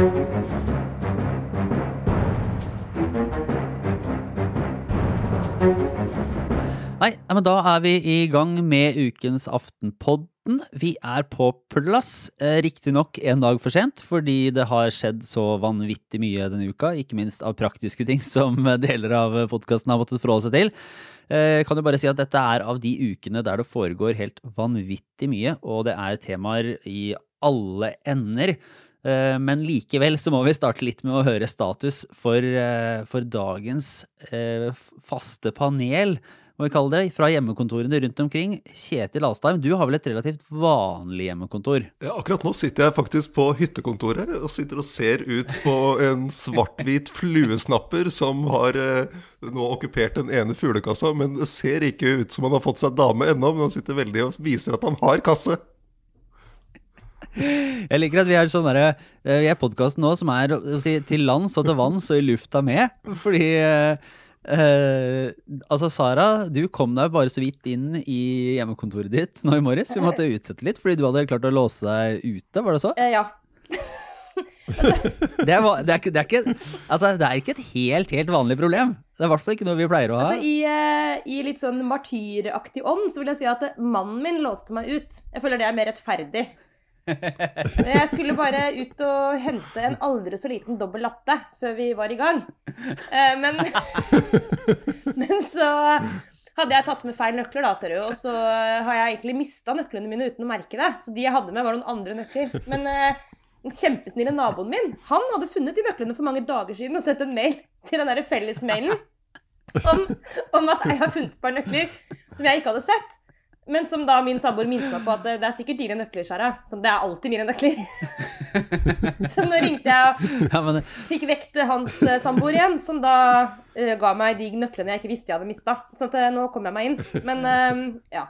Nei, men da er vi i gang med ukens Aftenpodden. Vi er på plass, eh, riktignok en dag for sent, fordi det har skjedd så vanvittig mye denne uka. Ikke minst av praktiske ting som deler av podkasten har måttet forholde seg til. Jeg kan jo bare si at dette er av de ukene der det foregår helt vanvittig mye, og det er temaer i alle ender. Eh, men likevel så må vi starte litt med å høre status for, eh, for dagens eh, faste panel må vi kalle det, fra hjemmekontorene rundt omkring. Kjetil Alstheim, du har vel et relativt vanlig hjemmekontor? Ja, akkurat nå sitter jeg faktisk på hyttekontoret og sitter og ser ut på en svart-hvit fluesnapper som har nå okkupert den ene fuglekassa, men det ser ikke ut som han har fått seg dame ennå, men han sitter veldig og viser at han har kasse. Jeg liker at vi er sånn derre Vi er podkasten nå som er si, til lands og til vanns og i lufta med. Fordi eh, Altså, Sara, du kom deg bare så vidt inn i hjemmekontoret ditt nå i morges. Vi måtte utsette litt fordi du hadde klart å låse deg ute, var det så? Eh, ja. Det er, det, er ikke, det, er ikke, altså, det er ikke et helt, helt vanlig problem. Det er i hvert fall ikke noe vi pleier å ha. Altså, i, eh, I litt sånn martyraktig ånd så vil jeg si at eh, mannen min låste meg ut. Jeg føler det er mer rettferdig. Jeg skulle bare ut og hente en aldri så liten dobbel latte før vi var i gang. Eh, Men, men så hadde jeg tatt med feil nøkler, da, ser du. Og så har jeg egentlig mista nøklene mine uten å merke det. Så de jeg hadde med, var noen andre nøkler. Men eh, den kjempesnille naboen min, han hadde funnet de nøklene for mange dager siden og sendt en mail til den der fellesmailen om, om at jeg har funnet et par nøkler som jeg ikke hadde sett. Men som da min samboer minnet meg på at det, er sikkert dine nøkler, Sara. Som det er alltid mine nøkler. så nå ringte jeg og fikk vekt hans eh, samboer igjen, som da eh, ga meg de nøklene jeg ikke visste jeg hadde mista. Så at, eh, nå kom jeg meg inn. Men eh, ja.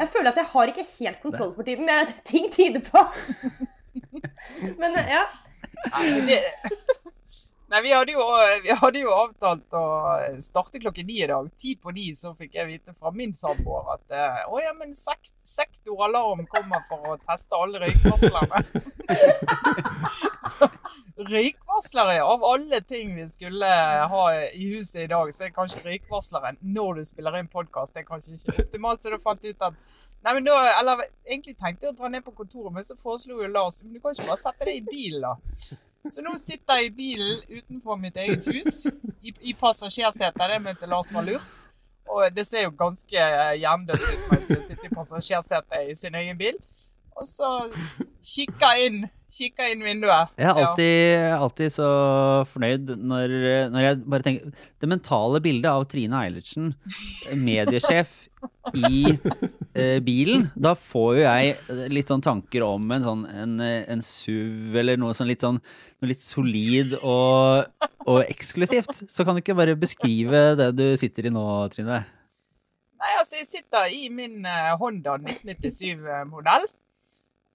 Jeg føler at jeg har ikke helt kontroll for tiden. Det, ting tyder på. Men ja. Det... Nei, vi hadde, jo, vi hadde jo avtalt å starte klokken ni i dag. Ti på ni så fikk jeg vite fra min samboer at eh, å ja, men sekt, sektoralarm kommer for å teste alle røykvarslerne. så røykvarslere, av alle ting vi skulle ha i huset i dag, så er kanskje røykvarsleren når du spiller inn podkast, er kanskje ikke optimalt. Så da fant ut at Nei, men da, eller Egentlig tenkte jeg å dra ned på kontoret, men så foreslo jo Lars men du kan ikke bare sette deg i bilen, da. Så nå sitter jeg i bilen utenfor mitt eget hus, i, i passasjersetet. Det mente Lars var lurt. Og det ser jo ganske hjemdødt ut mens jeg sitter i passasjersetet i sin egen bil. Og så kikker inn, Kikka inn vinduet. Jeg er Ja. alltid, alltid så fornøyd når, når jeg bare tenker Det mentale bildet av Trine Eilertsen, mediesjef i eh, bilen, da får jo jeg litt sånn tanker om en sånn en, eh, en SUV eller noe sånn litt sånn noe litt solid og, og eksklusivt. Så kan du ikke bare beskrive det du sitter i nå, Trine? Nei, altså, jeg sitter i min eh, Honda 1997-modell.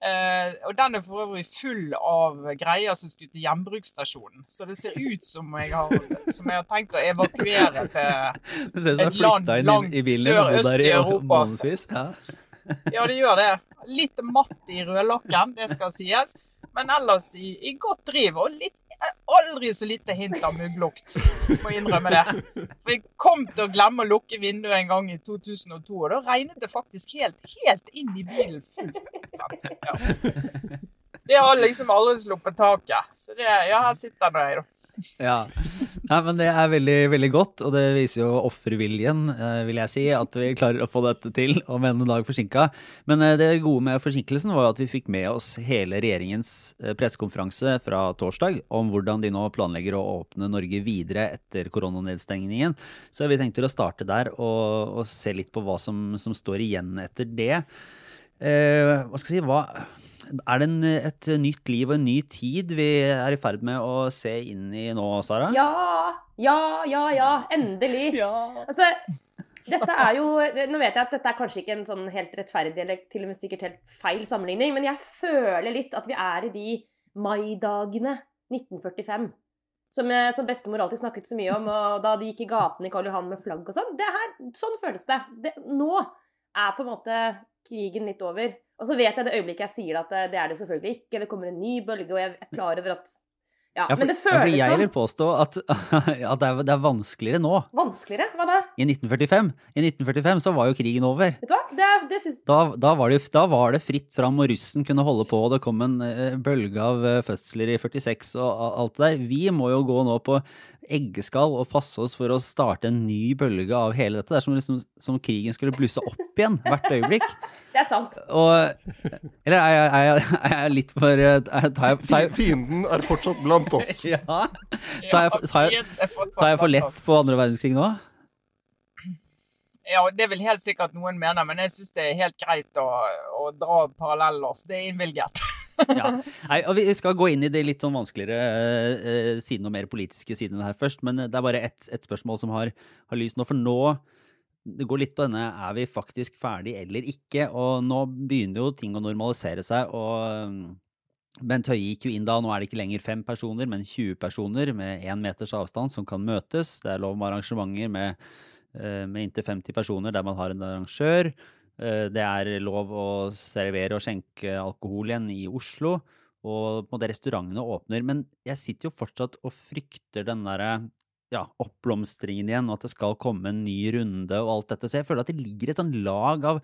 Eh, og den er for øvrig full av greier som skulle til gjenbruksstasjonen. Så det ser ut som jeg har, som jeg har tenkt å evakuere til Et land langt sørøst i Europa. Ja. Ja, det gjør det. Litt matt i rødlakken, det skal sies. Men ellers i, i godt driv. Og litt, aldri så lite hint av mugglukt. Må jeg innrømme det. For jeg kom til å glemme å lukke vinduet en gang i 2002, og da regnet det faktisk helt, helt inn i bilen fullt. Ja. Har liksom aldri sluppet taket. Så det, ja, her sitter nå jeg. Ja. Nei, men det er veldig, veldig godt, og det viser jo offerviljen, eh, vil jeg si, at vi klarer å få dette til om en dag forsinka. Men eh, det gode med forsinkelsen var at vi fikk med oss hele regjeringens eh, pressekonferanse fra torsdag om hvordan de nå planlegger å åpne Norge videre etter koronanedstengningen. Så vi tenkte å starte der og, og se litt på hva som, som står igjen etter det. Eh, hva skal jeg si, hva er det en, et nytt liv og en ny tid vi er i ferd med å se inn i nå, Sara? Ja, ja, ja, ja. Endelig. Altså, dette er jo Nå vet jeg at dette er kanskje ikke en sånn helt rettferdig eller til og med sikkert helt feil sammenligning, men jeg føler litt at vi er i de maidagene 1945. Som, eh, som bestemor alltid snakket så mye om, og da de gikk i gatene i Karl Johan med flagg og sånn. Sånn føles det. det. Nå er på en måte krigen litt over. Og så vet jeg det øyeblikket jeg sier at det, det er det selvfølgelig ikke. Det kommer en ny bølge, og jeg er klar over at Ja, Ja, for, men det ja, føles jeg vil påstå at, at det, er, det er vanskeligere nå. vanskeligere. Hva da? I 1945 I 1945 så var jo krigen over. Vet du hva? Det, det synes... Da, da, var det, da var det fritt fram, og russen kunne holde på, og det kom en eh, bølge av eh, fødsler i 46 og alt det der. Vi må jo gå nå på eggeskall og passe oss for å starte en ny bølge av hele dette. Det er som, liksom, som krigen skulle blusse opp igjen hvert øyeblikk. Det er sant. Og Eller er jeg, er jeg, er jeg litt for eh, er, tar, jeg, tar, jeg, Fienden er fortsatt blant oss. ja, Tar jeg- tar tar jeg for lett på andre verdenskrig nå? Ja, det vil helt sikkert noen mene, men jeg syns det er helt greit å, å dra paralleller. Så det er innvilget. Ja. Nei, og Vi skal gå inn i de litt sånn vanskeligere eh, sidene og mer politiske sidene her først. Men det er bare ett et spørsmål som har, har lyst nå. For nå det går litt på denne er vi faktisk ferdig eller ikke. Og nå begynner jo ting å normalisere seg. og mm, Bent Høie gikk jo inn da, nå er det ikke lenger fem personer, men 20 personer med én meters avstand som kan møtes. Det er lov med arrangementer med, eh, med inntil 50 personer der man har en arrangør. Eh, Det er lov å servere og skjenke alkohol igjen i Oslo. Og på restaurantene åpner. Men jeg sitter jo fortsatt og frykter den derre ja, oppblomstringen igjen, og at det skal komme en ny runde og alt dette. Så jeg føler at det ligger et sånn lag av,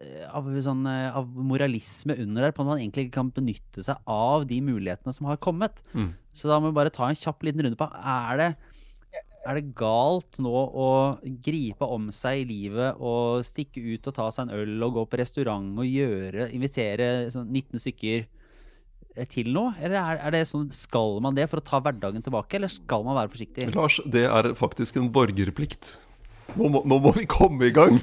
eh, av, sånn, eh, av moralisme under der, på at man egentlig ikke kan benytte seg av de mulighetene som har kommet. Mm. Så da må vi bare ta en kjapp liten runde på er det, er det galt nå å gripe om seg i livet og stikke ut og ta seg en øl og gå på restaurant og gjøre, invitere sånn 19 stykker til noe? Eller er, er det sånn, skal man det for å ta hverdagen tilbake, eller skal man være forsiktig? Lars, det er faktisk en borgerplikt. Nå må, nå må vi komme i gang!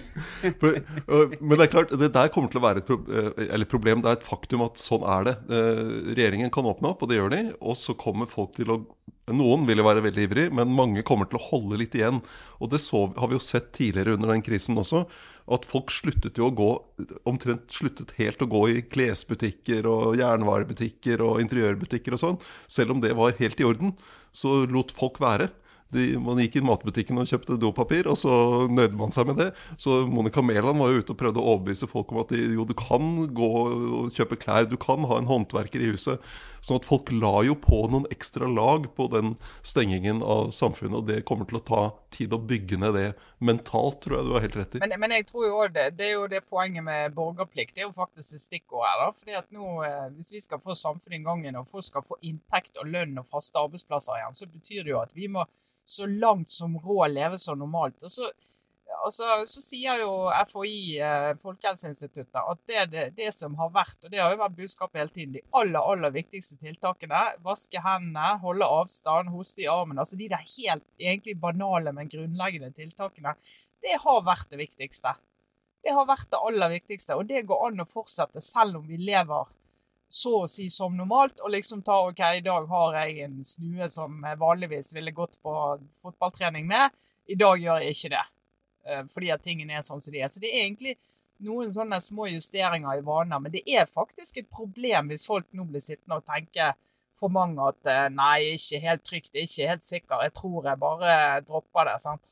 For, øh, men det er klart, det der kommer til å være et pro øh, problem. Det er et faktum at sånn er det. Eh, Regjeringen kan åpne opp, og det gjør de. Og så kommer folk til å Noen vil jo være veldig ivrig, men mange kommer til å holde litt igjen. Og det så, har vi jo sett tidligere under den krisen også. At folk sluttet jo å gå Omtrent sluttet helt å gå i klesbutikker og jernvarebutikker og interiørbutikker og sånn. Selv om det var helt i orden, så lot folk være. De, man gikk i matbutikken og kjøpte dopapir, og så nøyde man seg med det. Så Monica Mæland var jo ute og prøvde å overbevise folk om at de, jo, du kan gå og kjøpe klær, du kan ha en håndverker i huset. Sånn at folk la jo på noen ekstra lag på den stengingen av samfunnet, og det kommer til å ta tid å bygge ned det mentalt, tror jeg du har helt rett i. Men, men jeg tror jo også det, det er jo det poenget med borgerplikt. Det er jo faktisk et stikkord her. da, fordi at nå, eh, Hvis vi skal få samfunnet i gang igjen, og folk skal få inntekt og lønn og faste arbeidsplasser igjen, så betyr det jo at vi må så langt som råd leve så normalt. Og så, altså, så sier jo FHI, eh, Folkehelseinstituttet, at det, det, det som har vært, og det har jo vært budskapet hele tiden, de aller aller viktigste tiltakene, vaske hendene, holde avstand, hoste i armen, altså de der helt egentlig banale, men grunnleggende tiltakene, det har vært det viktigste. Det har vært det aller viktigste, og det går an å fortsette selv om vi lever så å si som normalt, og liksom ta OK, i dag har jeg en snue som jeg vanligvis ville gått på fotballtrening med. I dag gjør jeg ikke det, fordi at tingene er sånn som de er. Så det er egentlig noen sånne små justeringer i vaner, men det er faktisk et problem hvis folk nå blir sittende og tenke for mange at eh, nei, ikke helt trygt, ikke helt sikker, jeg tror jeg bare dropper det. sant?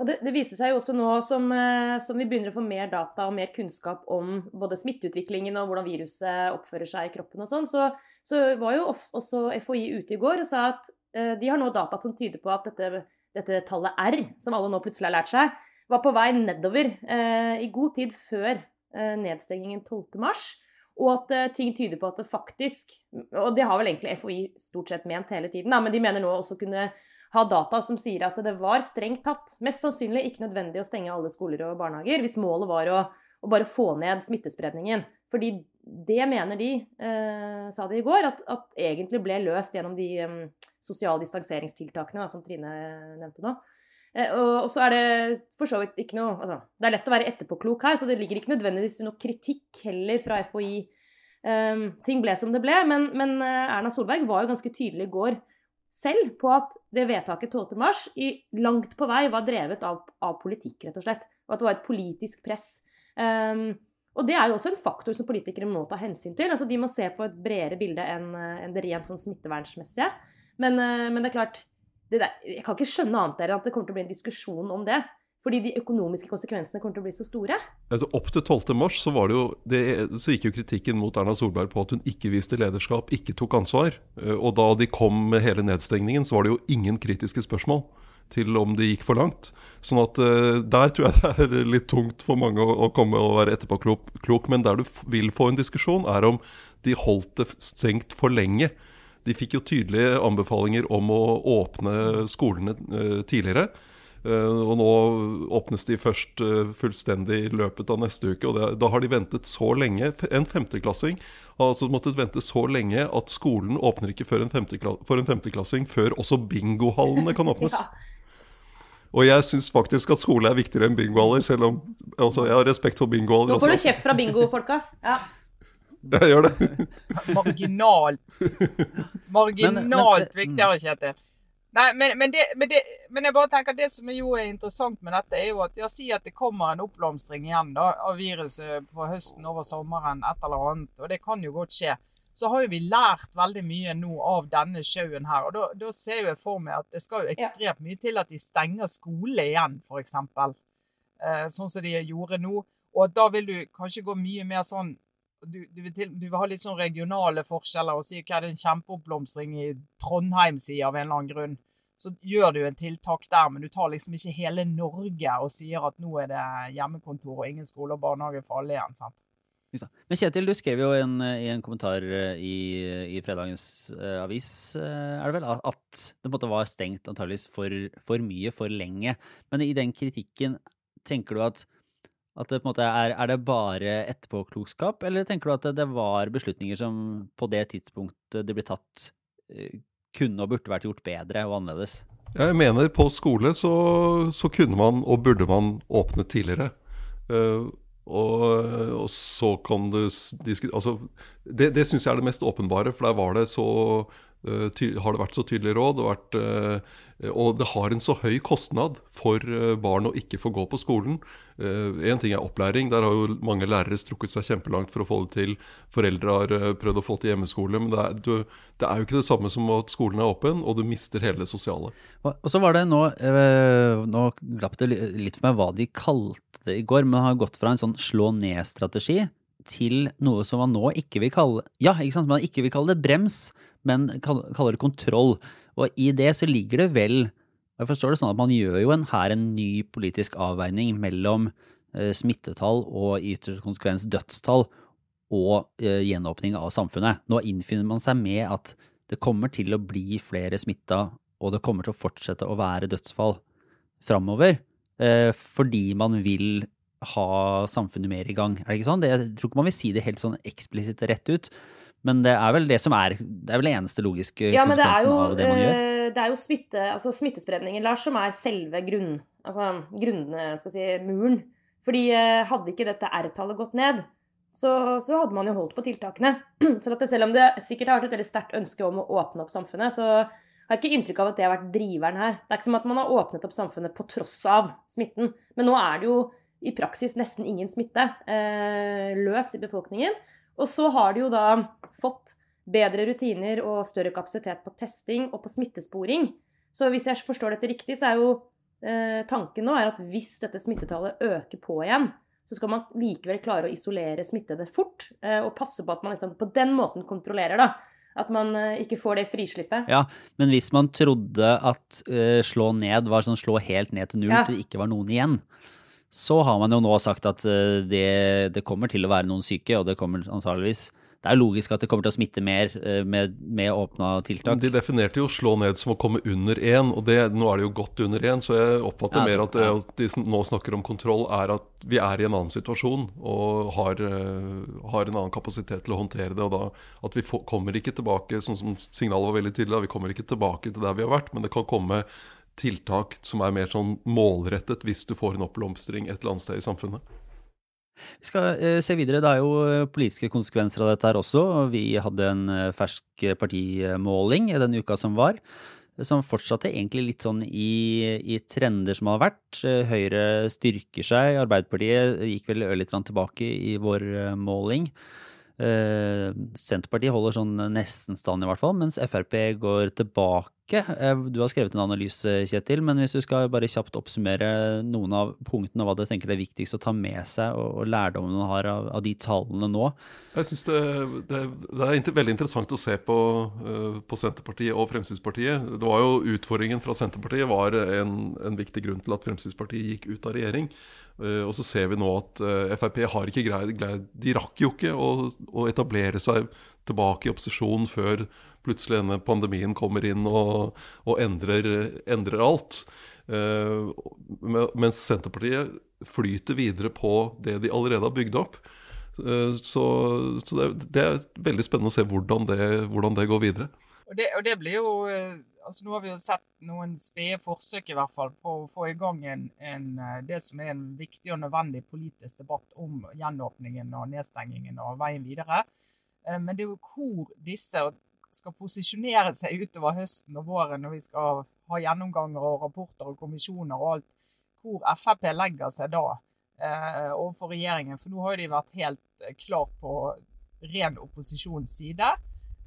Og det, det viser seg jo også nå som, eh, som vi begynner å få mer data og mer kunnskap om både smitteutviklingen og hvordan viruset oppfører seg i kroppen og sånn, så, så var jo også FHI ute i går og sa at eh, de har nå data som tyder på at dette, dette tallet R, som alle nå plutselig har lært seg, var på vei nedover eh, i god tid før eh, nedstengingen 12.3. Og at eh, ting tyder på at det faktisk Og det har vel egentlig FHI stort sett ment hele tiden, da, men de mener nå også kunne ha data som sier at det var strengt tatt mest sannsynlig ikke nødvendig å stenge alle skoler og barnehager hvis målet var å, å bare få ned smittespredningen. Fordi det mener de, eh, sa de i går, at, at egentlig ble løst gjennom de um, sosiale distanseringstiltakene da, som Trine nevnte nå. Eh, og, så er det for så vidt ikke noe altså, Det er lett å være etterpåklok her, så det ligger ikke nødvendigvis noe kritikk heller fra FHI. Um, ting ble som det ble, men, men eh, Erna Solberg var jo ganske tydelig i går selv på at det vedtaket 12.3 i langt på vei var drevet av, av, politikk, rett og slett. Og at det var et politisk press. Um, og det er jo også en faktor som politikere må ta hensyn til. Altså De må se på et bredere bilde enn enn det rent sånn smittevernsmessige. Men, men det er klart der, Jeg kan ikke skjønne annet enn at det kommer til å bli en diskusjon om det. Fordi de økonomiske konsekvensene kommer til å bli så store. Altså, opp til 12. mars så, så gikk jo kritikken mot Erna Solberg på at hun ikke viste lederskap, ikke tok ansvar. Eh, og da de kom med hele nedstengningen, så var det jo ingen kritiske spørsmål til om det gikk for langt. Sånn at uh, der tror jeg det er litt tungt for mange å komme og være etterpåklok. Men der du vil få en diskusjon, er om de holdt det stengt for lenge. De fikk jo tydelige anbefalinger om å åpne skolene uh, tidligere. Uh, og nå åpnes de først uh, fullstendig i løpet av neste uke. og det, Da har de ventet så lenge. En femteklassing har altså måttet vente så lenge at skolen åpner ikke før en, for en femteklassing før også bingohallene kan åpnes. ja. Og jeg syns faktisk at skole er viktigere enn bingohaller, selv om altså, jeg har respekt for bingohaller. Nå får du kjeft fra bingofolka. Ja. Jeg gjør det. Marginalt. Marginalt viktigere, Kjetil. Nei, men, men, det, men, det, men, jeg bare tenker det som jo er interessant med dette, er jo at ja, si at det kommer en oppblomstring igjen da, av viruset på høsten over sommeren, et eller annet. Og det kan jo godt skje så har jo vi lært veldig mye nå av denne showen her. Og da, da ser jeg for meg at det skal jo ekstremt mye til at de stenger skole igjen, f.eks. Eh, sånn som de gjorde nå. Og da vil du kanskje gå mye mer sånn du, du, vil, til, du vil, ha litt sånn regionale forskjeller og si hva er det en kjempeoppblomstring i Trondheim sier av en eller annen grunn. Så gjør du en tiltak der, men du tar liksom ikke hele Norge og sier at nå er det hjemmekontor og ingen skole og barnehage for alle igjen. sant? Men Kjetil, du skrev jo i en kommentar eh, i, i fredagens uh, avis uh, er det vel, at det på en måte var stengt antageligvis for, for, mye for lenge. Men i den kritikken, tenker du at, at det på en måte er, er det bare etterpåklokskap, eller tenker du at det, var beslutninger som på det tidspunktet det ble tatt, uh, kunne og burde vært gjort bedre og annerledes? Jeg mener på skole så, så kunne man og burde man åpne tidligere. Uh, og, og, så kan du diskutere altså, Det, det syns jeg er det mest åpenbare, for der var det så har det vært så tydelig råd. Det vært, uh, og det har en så høy kostnad for uh, barn å ikke få gå på skolen. Én ting er opplæring, der har jo mange lærere strukket seg kjempelangt for å få det til. Foreldre har prøvd å få til hjemmeskole, men det er, du, det er, jo ikke det samme som at skolen er åpen, og du mister hele det sosiale. Og så var det nå Nå glapp det litt for meg hva de kalte det i går, men har gått fra en sånn slå ned-strategi til noe som man nå ikke vil kalle Ja, ikke sant, man ikke vil kalle det brems, men kaller det kontroll. Og i det så ligger det vel Jeg forstår det sånn at man gjør jo en, her en ny politisk avveining mellom eh, smittetall og i ytterste konsekvens dødstall og eh, gjenåpning av samfunnet. Nå innfinner man seg med at det kommer til å bli flere smitta, og det kommer til å fortsette å være dødsfall framover. Eh, fordi man vil ha samfunnet mer i gang. Er det ikke sånn? Det, jeg tror ikke man vil si det helt sånn eksplisitt rett ut. Men det er vel det som er Det er vel det eneste logiske ja, konsekvensen jo, av det man gjør? Eh, det er jo smitte, altså smittespredningen, Lars, som er selve grunn, altså grunnene, skal si, muren. Fordi eh, hadde ikke dette R-tallet gått ned, så, så, hadde man jo holdt på tiltakene. Så at selv om det sikkert har vært et veldig sterkt ønske om å åpne opp samfunnet, så har jeg ikke inntrykk av at det har vært driveren her. Det er ikke som at man har åpnet opp samfunnet på tross av smitten. Men nå er det jo i praksis nesten ingen smitte eh, løs i befolkningen. Og så har de jo da fått bedre rutiner og større kapasitet på testing og på smittesporing. Så hvis jeg forstår dette riktig, så er jo eh, tanken nå at hvis dette smittetallet øker på igjen, så skal man likevel klare å isolere smittede fort eh, og passe på at man liksom på den måten kontrollerer, da. At man eh, ikke får det frislippet. Ja, men hvis man trodde at uh, slå ned var sånn slå helt ned til null ja. til det ikke var noen igjen, så har man jo nå sagt at uh, det, det, kommer til å være noen syke, og det kommer antageligvis det er logisk at det kommer til å smitte mer eh, med, med åpna tiltak. De definerte jo 'slå ned' som å komme under én, og det, nå er det jo godt under én. Så jeg oppfatter ja, mer at det at de nå snakker om kontroll, er at vi er i en annen situasjon og har, har en annen kapasitet til å håndtere det. og da At vi får, kommer ikke tilbake, sånn som signalet var veldig tydelig, vi kommer ikke tilbake til der vi har vært, men det kan komme tiltak som er mer sånn målrettet hvis du får en oppblomstring et eller annet sted i samfunnet. Vi skal uh, se videre. Det er jo eh, politiske konsekvenser av dette her også. Vi hadde en uh, fersk partimåling den uka som var, som fortsatte egentlig litt sånn i, i trender som har vært. Høyre styrker seg. Arbeiderpartiet gikk vel ørlite tilbake i vår måling. Senterpartiet holder sånn nesten stand, i hvert fall, mens Frp går tilbake ikke. Eh, Du har skrevet en analyse, Kjetil, men hvis du skal bare kjapt oppsummere noen av punktene, hva du tenker er viktigst å ta med seg, og, og lærdommen man har av, av de tallene nå. Jeg synes det, det, det er veldig interessant å se på, eh, på Senterpartiet og Fremskrittspartiet. Det var jo Utfordringen fra Senterpartiet var en, en viktig grunn til at Fremskrittspartiet gikk ut av regjering. Eh, og så ser vi nå at Frp har ikke greid De rakk jo ikke å, å etablere seg tilbake i opposisjon før plutselig denne pandemien kommer inn og, og endrer, endrer alt. Uh, mens Senterpartiet flyter videre på det de allerede har bygd opp. Uh, så så det, det er veldig spennende å se hvordan det, hvordan det går videre. Og det, og det blir jo eh, altså Nå har vi jo sett noen spede forsøk i hvert fall på å få i gang en, en, det som er en viktig og nødvendig politisk debatt om gjenåpningen og nedstengingen og veien videre. Men det er jo hvor disse skal posisjonere seg utover høsten og våren når vi skal ha gjennomganger og rapporter og kommisjoner og alt, hvor Frp legger seg da eh, overfor regjeringen. For nå har de vært helt eh, klart på ren opposisjons side.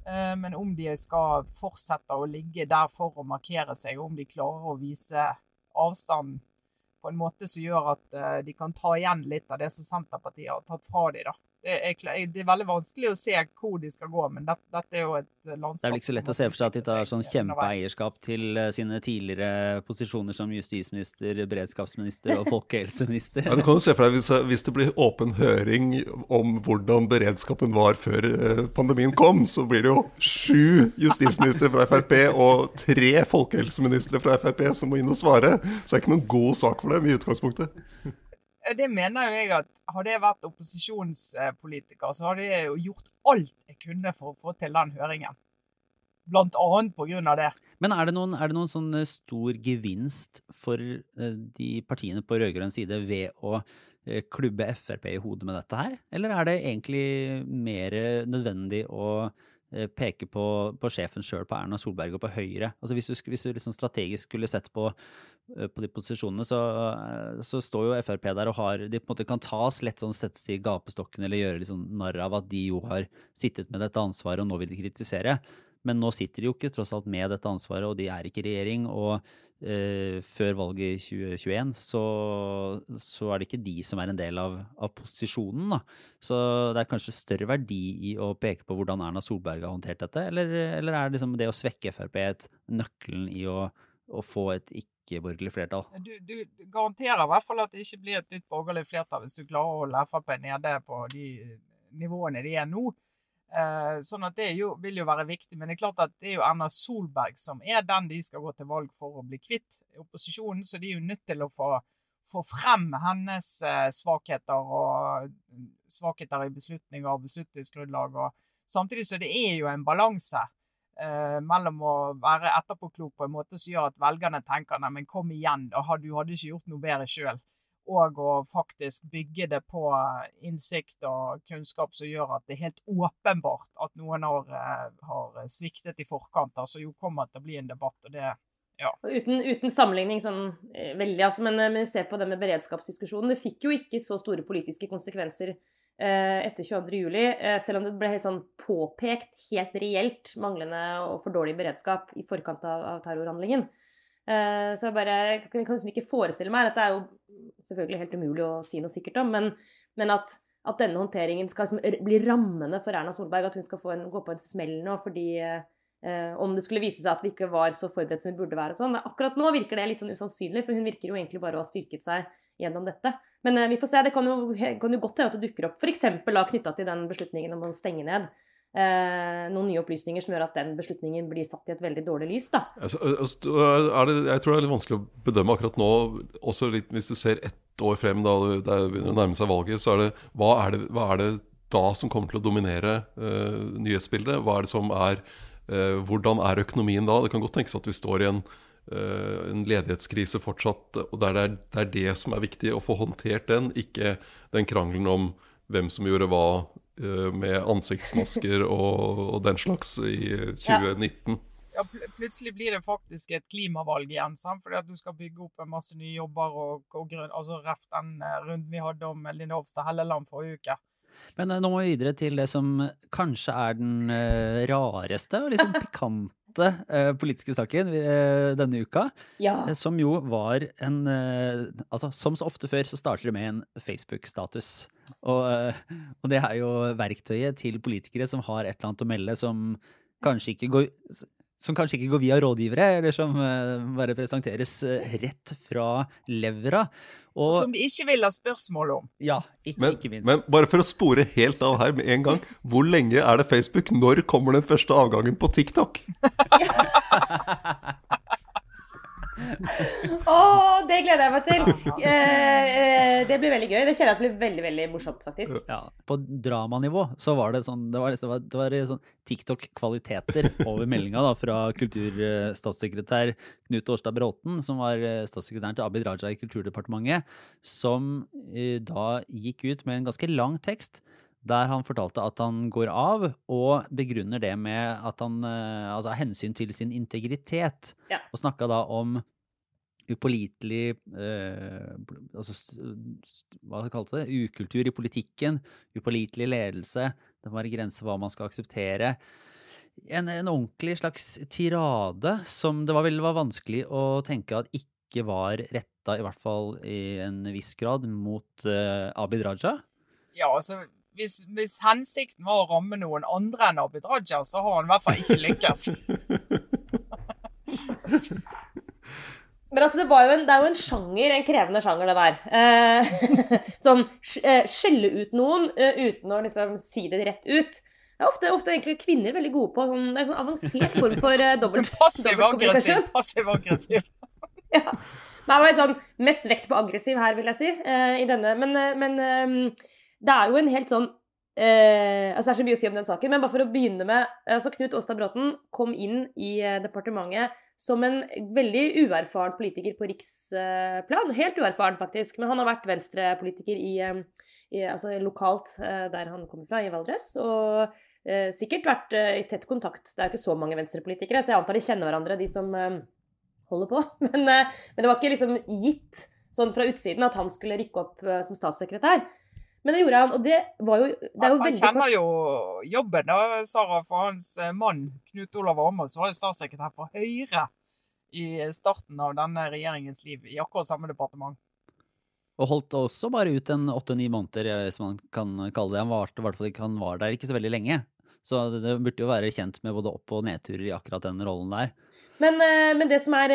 Eh, Men om de skal fortsette å ligge der for å markere seg, og om de klarer å vise avstand på en måte som gjør at eh, de kan ta igjen litt av det som Senterpartiet har tatt fra dem. da. Det er, det er veldig vanskelig å se hvor de skal gå, men dette, dette er jo et landskap Det er vel ikke så lett å se for seg at de tar sånn kjempeeierskap til eh, sine tidligere posisjoner som justisminister, beredskapsminister og folkehelseminister. Ja, du kan jo se for deg hvis, hvis det blir åpen høring om hvordan beredskapen var før eh, pandemien kom, så blir det jo sju justisministre fra Frp og tre folkehelseministre fra Frp som må inn og svare. Så det er ikke noen god sak for dem i utgangspunktet. Det mener jo jeg at hadde jeg vært opposisjonspolitiker, så hadde jeg jo gjort alt jeg kunne for å få til den høringen. Blant annet på grunn av det. Men er det noen, er det noen sånn eh, stor gevinst for eh, de partiene på rød-grønn side ved å eh, klubbe Frp i hodet med dette her? Eller er det egentlig mer nødvendig å eh, peke på, på sjefen sjøl, på Erna Solberg og på Høyre? Altså Hvis du, hvis du liksom strategisk skulle sett på, eh, på de posisjonene, så, eh, så står jo Frp der og har De på en måte kan tas lett sånn settes i gapestokken eller gjøre litt sånn narr av at de jo har sittet med dette ansvaret og nå vil de kritisere. Men nå sitter de jo ikke tross alt med dette ansvaret, og de er ikke i regjering. Og eh, før valget i 2021 så, så er det ikke de som er en del av, av posisjonen. Da. Så det er kanskje større verdi i å peke på hvordan Erna Solberg har håndtert dette, eller, eller er liksom det å svekke Frp et nøkkelen i å, å få et ikke-borgerlig flertall? Du, du garanterer i hvert fall at det ikke blir et nytt borgerlig flertall hvis du klarer å holde Frp nede på de nivåene de er nå. Eh, sånn at Det jo, vil jo være viktig, men det er klart at det er jo Erna Solberg som er den de skal gå til valg for å bli kvitt i opposisjonen. Så de er jo nødt til å få, få frem hennes eh, svakheter og svakheter i beslutninger og beslutningsgrunnlag. Og, samtidig så det er jo en balanse eh, mellom å være etterpåklok på en måte som gjør at velgerne tenker nei, men kom igjen, da, du hadde ikke gjort noe bedre sjøl. Og å faktisk bygge det på innsikt og kunnskap som gjør at det er helt åpenbart at noen har, eh, har sviktet i forkant. Altså jo kommer til å bli en debatt. og det ja. uten, uten sammenligning sånn eh, veldig, altså, men, men se på det med beredskapsdiskusjonen. Det fikk jo ikke så store politiske konsekvenser eh, etter 22.07, juli, selv om det ble helt sånn påpekt helt reelt manglende og for dårlig beredskap i forkant av, av terrorhandlingen. Eh, så jeg bare jeg kan, liksom ikke forestille meg Dette er jo selvfølgelig helt umulig å si noe sikkert om, men, men at, at denne håndteringen skal liksom bli rammende for Erna Solberg, at hun skal en, gå på en smell nå fordi eh, om det skulle vise seg at vi ikke var så forberedt som vi burde være. og Sånn. Akkurat nå virker det litt sånn usannsynlig, for hun virker jo egentlig bare å ha styrket seg gjennom dette. Men eh, vi får se. Det kan jo, kan jo godt hende at det dukker opp f.eks. knytta til den beslutningen om å stenge ned. Eh, noen nye opplysninger som gjør at den beslutningen blir satt i et veldig dårlig lys. da. Altså, altså, det, jeg tror det er litt vanskelig å bedømme akkurat nå. Også litt, hvis du ser ett år frem, da det begynner å nærme seg valget, så er det hva er det, hva er det da som kommer til å dominere uh, nyhetsbildet? Hva er det som er uh, Hvordan er økonomien da? Det kan godt tenkes at vi står i en, en ledighetskrise fortsatt, og der det, er, det er det som er viktig, å få håndtert den, ikke den krangelen om hvem som gjorde hva eh, med ansiktsmasker og, og den slags i 2019. ja, ja. plutselig blir det faktisk et klimavalg igjen. Sant? Fordi at du skal bygge opp en masse nye jobber og, og grunn, altså ref den eh, runden vi hadde om Linda Hofstad Helleland forrige uke. Men eh, nå må vi videre til det som kanskje er den eh, rareste og litt sånn pikante sentrale eh, politiske saken eh, denne uka, Ja. eh, som jo var en eh, Altså, som så ofte før, så starter det med en Facebook-status. Og, eh, og det er jo verktøyet til politikere som har et eller annet å melde som kanskje ikke går som kanskje ikke går via rådgivere, eller som eh, bare presenteres eh, rett fra levra. Og Som de ikke vil ha spørsmål om. ja, ikke, Men, ikke minst. men bare for å spore helt av her med en gang. Hvor lenge er det Facebook? Når kommer den første avgangen på TikTok? Å, det gleder jeg meg til! Eh, eh, det blir veldig gøy. Det kjenner jeg at blir veldig veldig morsomt, faktisk. Ja, på dramanivå så var det sånn Det var, det var, det var sånn TikTok-kvaliteter over meldinga fra kulturstatssekretær Knut Årstad Bråten, som var eh, statssekretæren til Abid Raja i Kulturdepartementet, som eh, da gikk ut med en ganske lang tekst. Der han fortalte at han går av, og begrunner det med at han Altså hensyn til sin integritet. Ja. Og snakka da om upålitelig eh, altså, Hva kalte det? Ukultur i politikken. Upålitelig ledelse. Det må være grenser for hva man skal akseptere. En, en ordentlig slags tirade som det var, vel var vanskelig å tenke at ikke var retta, i hvert fall i en viss grad, mot eh, Abid Raja. Ja, altså, hvis, hvis hensikten var å ramme noen andre enn Abid Raja, så har han i hvert fall ikke lykkes. Men altså, det, en, det er jo en sjanger, en krevende sjanger, det der. Eh, sånn eh, skjelle ut noen eh, uten å liksom si det rett ut. Det er ofte, ofte egentlig kvinner veldig gode på sånn, det er sånn avansert form for uh, dobbelt, Passiv-aggressiv. Passiv-aggressiv. Ja. Det var sånn mest vekt på aggressiv her, vil jeg si, Uh, i denne. Men, uh, men um, det er jo en helt sånn eh, altså Det er så mye å si om den saken, men bare for å begynne med altså Knut Åstad Bråten kom inn i eh, departementet som en veldig uerfaren politiker på riksplan. Helt uerfaren, faktisk. Men han har vært venstrepolitiker i, eh, i, altså lokalt eh, der han kommer fra, i Valdres. Og eh, sikkert vært eh, i tett kontakt. Det er jo ikke så mange venstrepolitikere, så jeg antar de kjenner hverandre, de som eh, holder på. Men, eh, men det var ikke liksom gitt sånn fra utsiden at han skulle rykke opp eh, som statssekretær. Men det gjorde han, og det var jo det er jo Han veldig kjenner jo jobben, da, Sara, for hans eh, mann Knut Olav Åmås var jo statssekretær for Høyre i starten av denne regjeringens liv, i akkurat samme departement. Og holdt også bare ut en åtte-ni måneder, eh, hvis man kan kalle det. Han var, hvert fall han var der ikke så veldig lenge. Så det, burde jo være kjent med både opp- og nedturer i akkurat den rollen der. Men, eh, men det som er,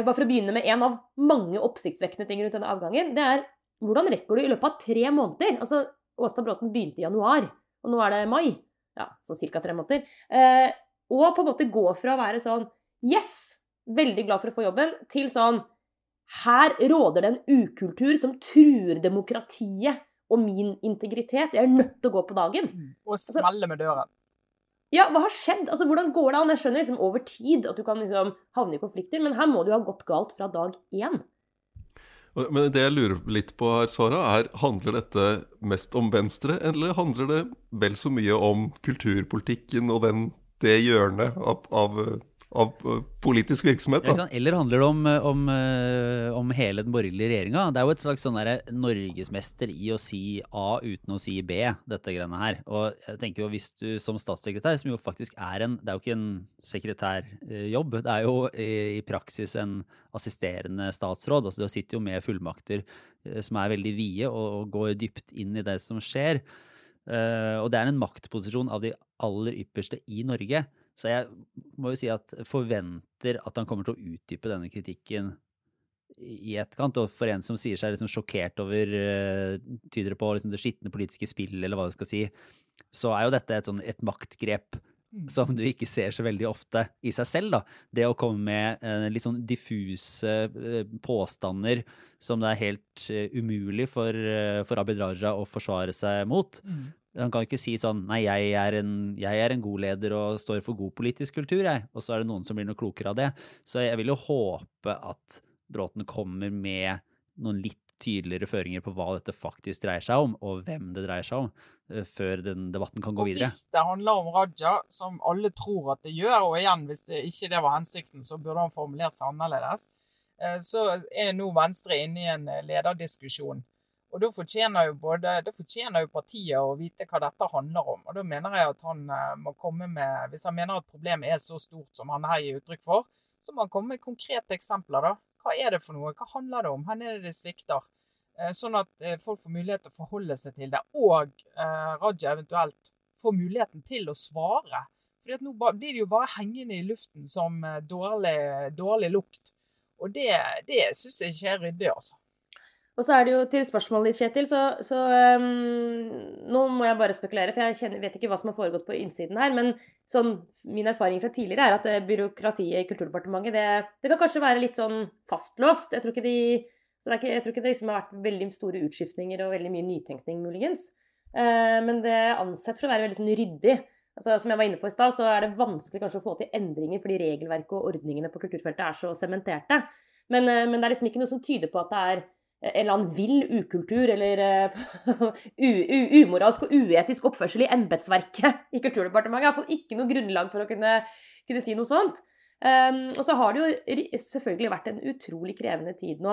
bare for å begynne med en av mange oppsiktsvekkende ting rundt denne avgangen, det er hvordan rekker du i løpet av tre måneder Altså, Åstad Bråten begynte i januar, og nå er det mai. Ja, så ca. tre måneder. Eh, og på en måte gå fra å være sånn Yes! Veldig glad for å få jobben, til sånn Her råder det en ukultur som truer demokratiet og min integritet. Jeg er nødt til å gå på dagen. Og smelle med døren. Ja, hva har skjedd? Altså, Hvordan går det an? Jeg skjønner liksom over tid at du kan liksom havne i konflikter, men her må det jo ha gått galt fra dag én. Men det jeg lurer litt på her, Sara, er handler dette mest om Venstre, eller handler det vel så mye om kulturpolitikken og den, det hjørnet av, av, av eh, politisk virksomhet? Da? Sånn, Eller handler det om, om, eh, om hele den borgerlige regjeringa? Det er jo et slags sånn norgesmester i å si A uten å si B, dette greiene her. Og jeg tenker jo hvis du som statssekretær, som jo faktisk er en Det er jo ikke en sekretærjobb, det er jo i, i praksis en assisterende statsråd. Altså du sitter jo med fullmakter eh, som er veldig vide, og, og går dypt inn i det som skjer. Eh, og det er en maktposisjon av de aller ypperste i Norge. Så jeg må jo si at forventer at han kommer til å utdype denne kritikken i etterkant. Og for en som sier seg liksom sjokkert over uh, Tyder det på liksom det skitne politiske spill, eller hva du skal si, så er jo dette et, sånn, et maktgrep. Som du ikke ser så veldig ofte i seg selv. da. Det å komme med eh, litt sånn diffuse eh, påstander som det er helt eh, umulig for, eh, for Abid Raja å forsvare seg mot. Mm. Han kan jo ikke si sånn Nei, jeg er, en, jeg er en god leder og står for god politisk kultur, jeg. Og så er det noen som blir noe klokere av det. Så jeg vil jo håpe at Bråten kommer med noen litt tydeligere føringer på hva dette faktisk dreier seg om, og hvem det dreier seg om, eh, før den debatten kan gå Og videre. hvis det handler om Raja, som alle tror at det gjør, og igjen, hvis det ikke det var hensikten, så burde han formulert seg annerledes, eh, så er nå Venstre inne i en eh, lederdiskusjon Og da fortjener jo både, da fortjener jo partiet å vite hva dette handler om. Og da mener jeg at han må komme med Hvis han mener at problemet er så stort som han her gir uttrykk for, så må han komme med konkrete eksempler. da. Hva er det for noe? Hva handler det om? Hvor er det det svikter? Eh, Sånn at eh, folk får mulighet til å forholde seg til det, og eh, Raja eventuelt får muligheten til å svare. Fordi at nå blir det jo bare hengende i luften som dårlig, dårlig lukt. Og det, det syns jeg ikke er ryddig, altså. Og så er det jo til spørsmålet ditt, Kjetil, så, så um, Nå må jeg bare spekulere, for jeg kjenner, vet ikke hva som har foregått på innsiden her. Men sånn, min erfaring fra tidligere er at eh, byråkratiet i Kulturdepartementet det, det kan kanskje være litt sånn fastlåst. Jeg tror ikke de ikke, jeg tror ikke det liksom har vært veldig store utskiftninger og veldig mye nytenkning, muligens. Uh, men det er ansett for å være veldig sånn ryddig. Altså, som jeg var inne på i stad, så er det vanskelig kanskje å få til endringer fordi regelverket og ordningene på kulturfeltet er så sementerte. Men, eh, men det er liksom ikke noe som tyder på at det er eller annen vill ukultur eller eh, umoralsk og uetisk oppførsel i embetsverket i Kulturdepartementet. Fått ikke noe grunnlag for å kunne, kunne si noe sånt. Um, og så har det jo selvfølgelig vært en utrolig krevende tid nå,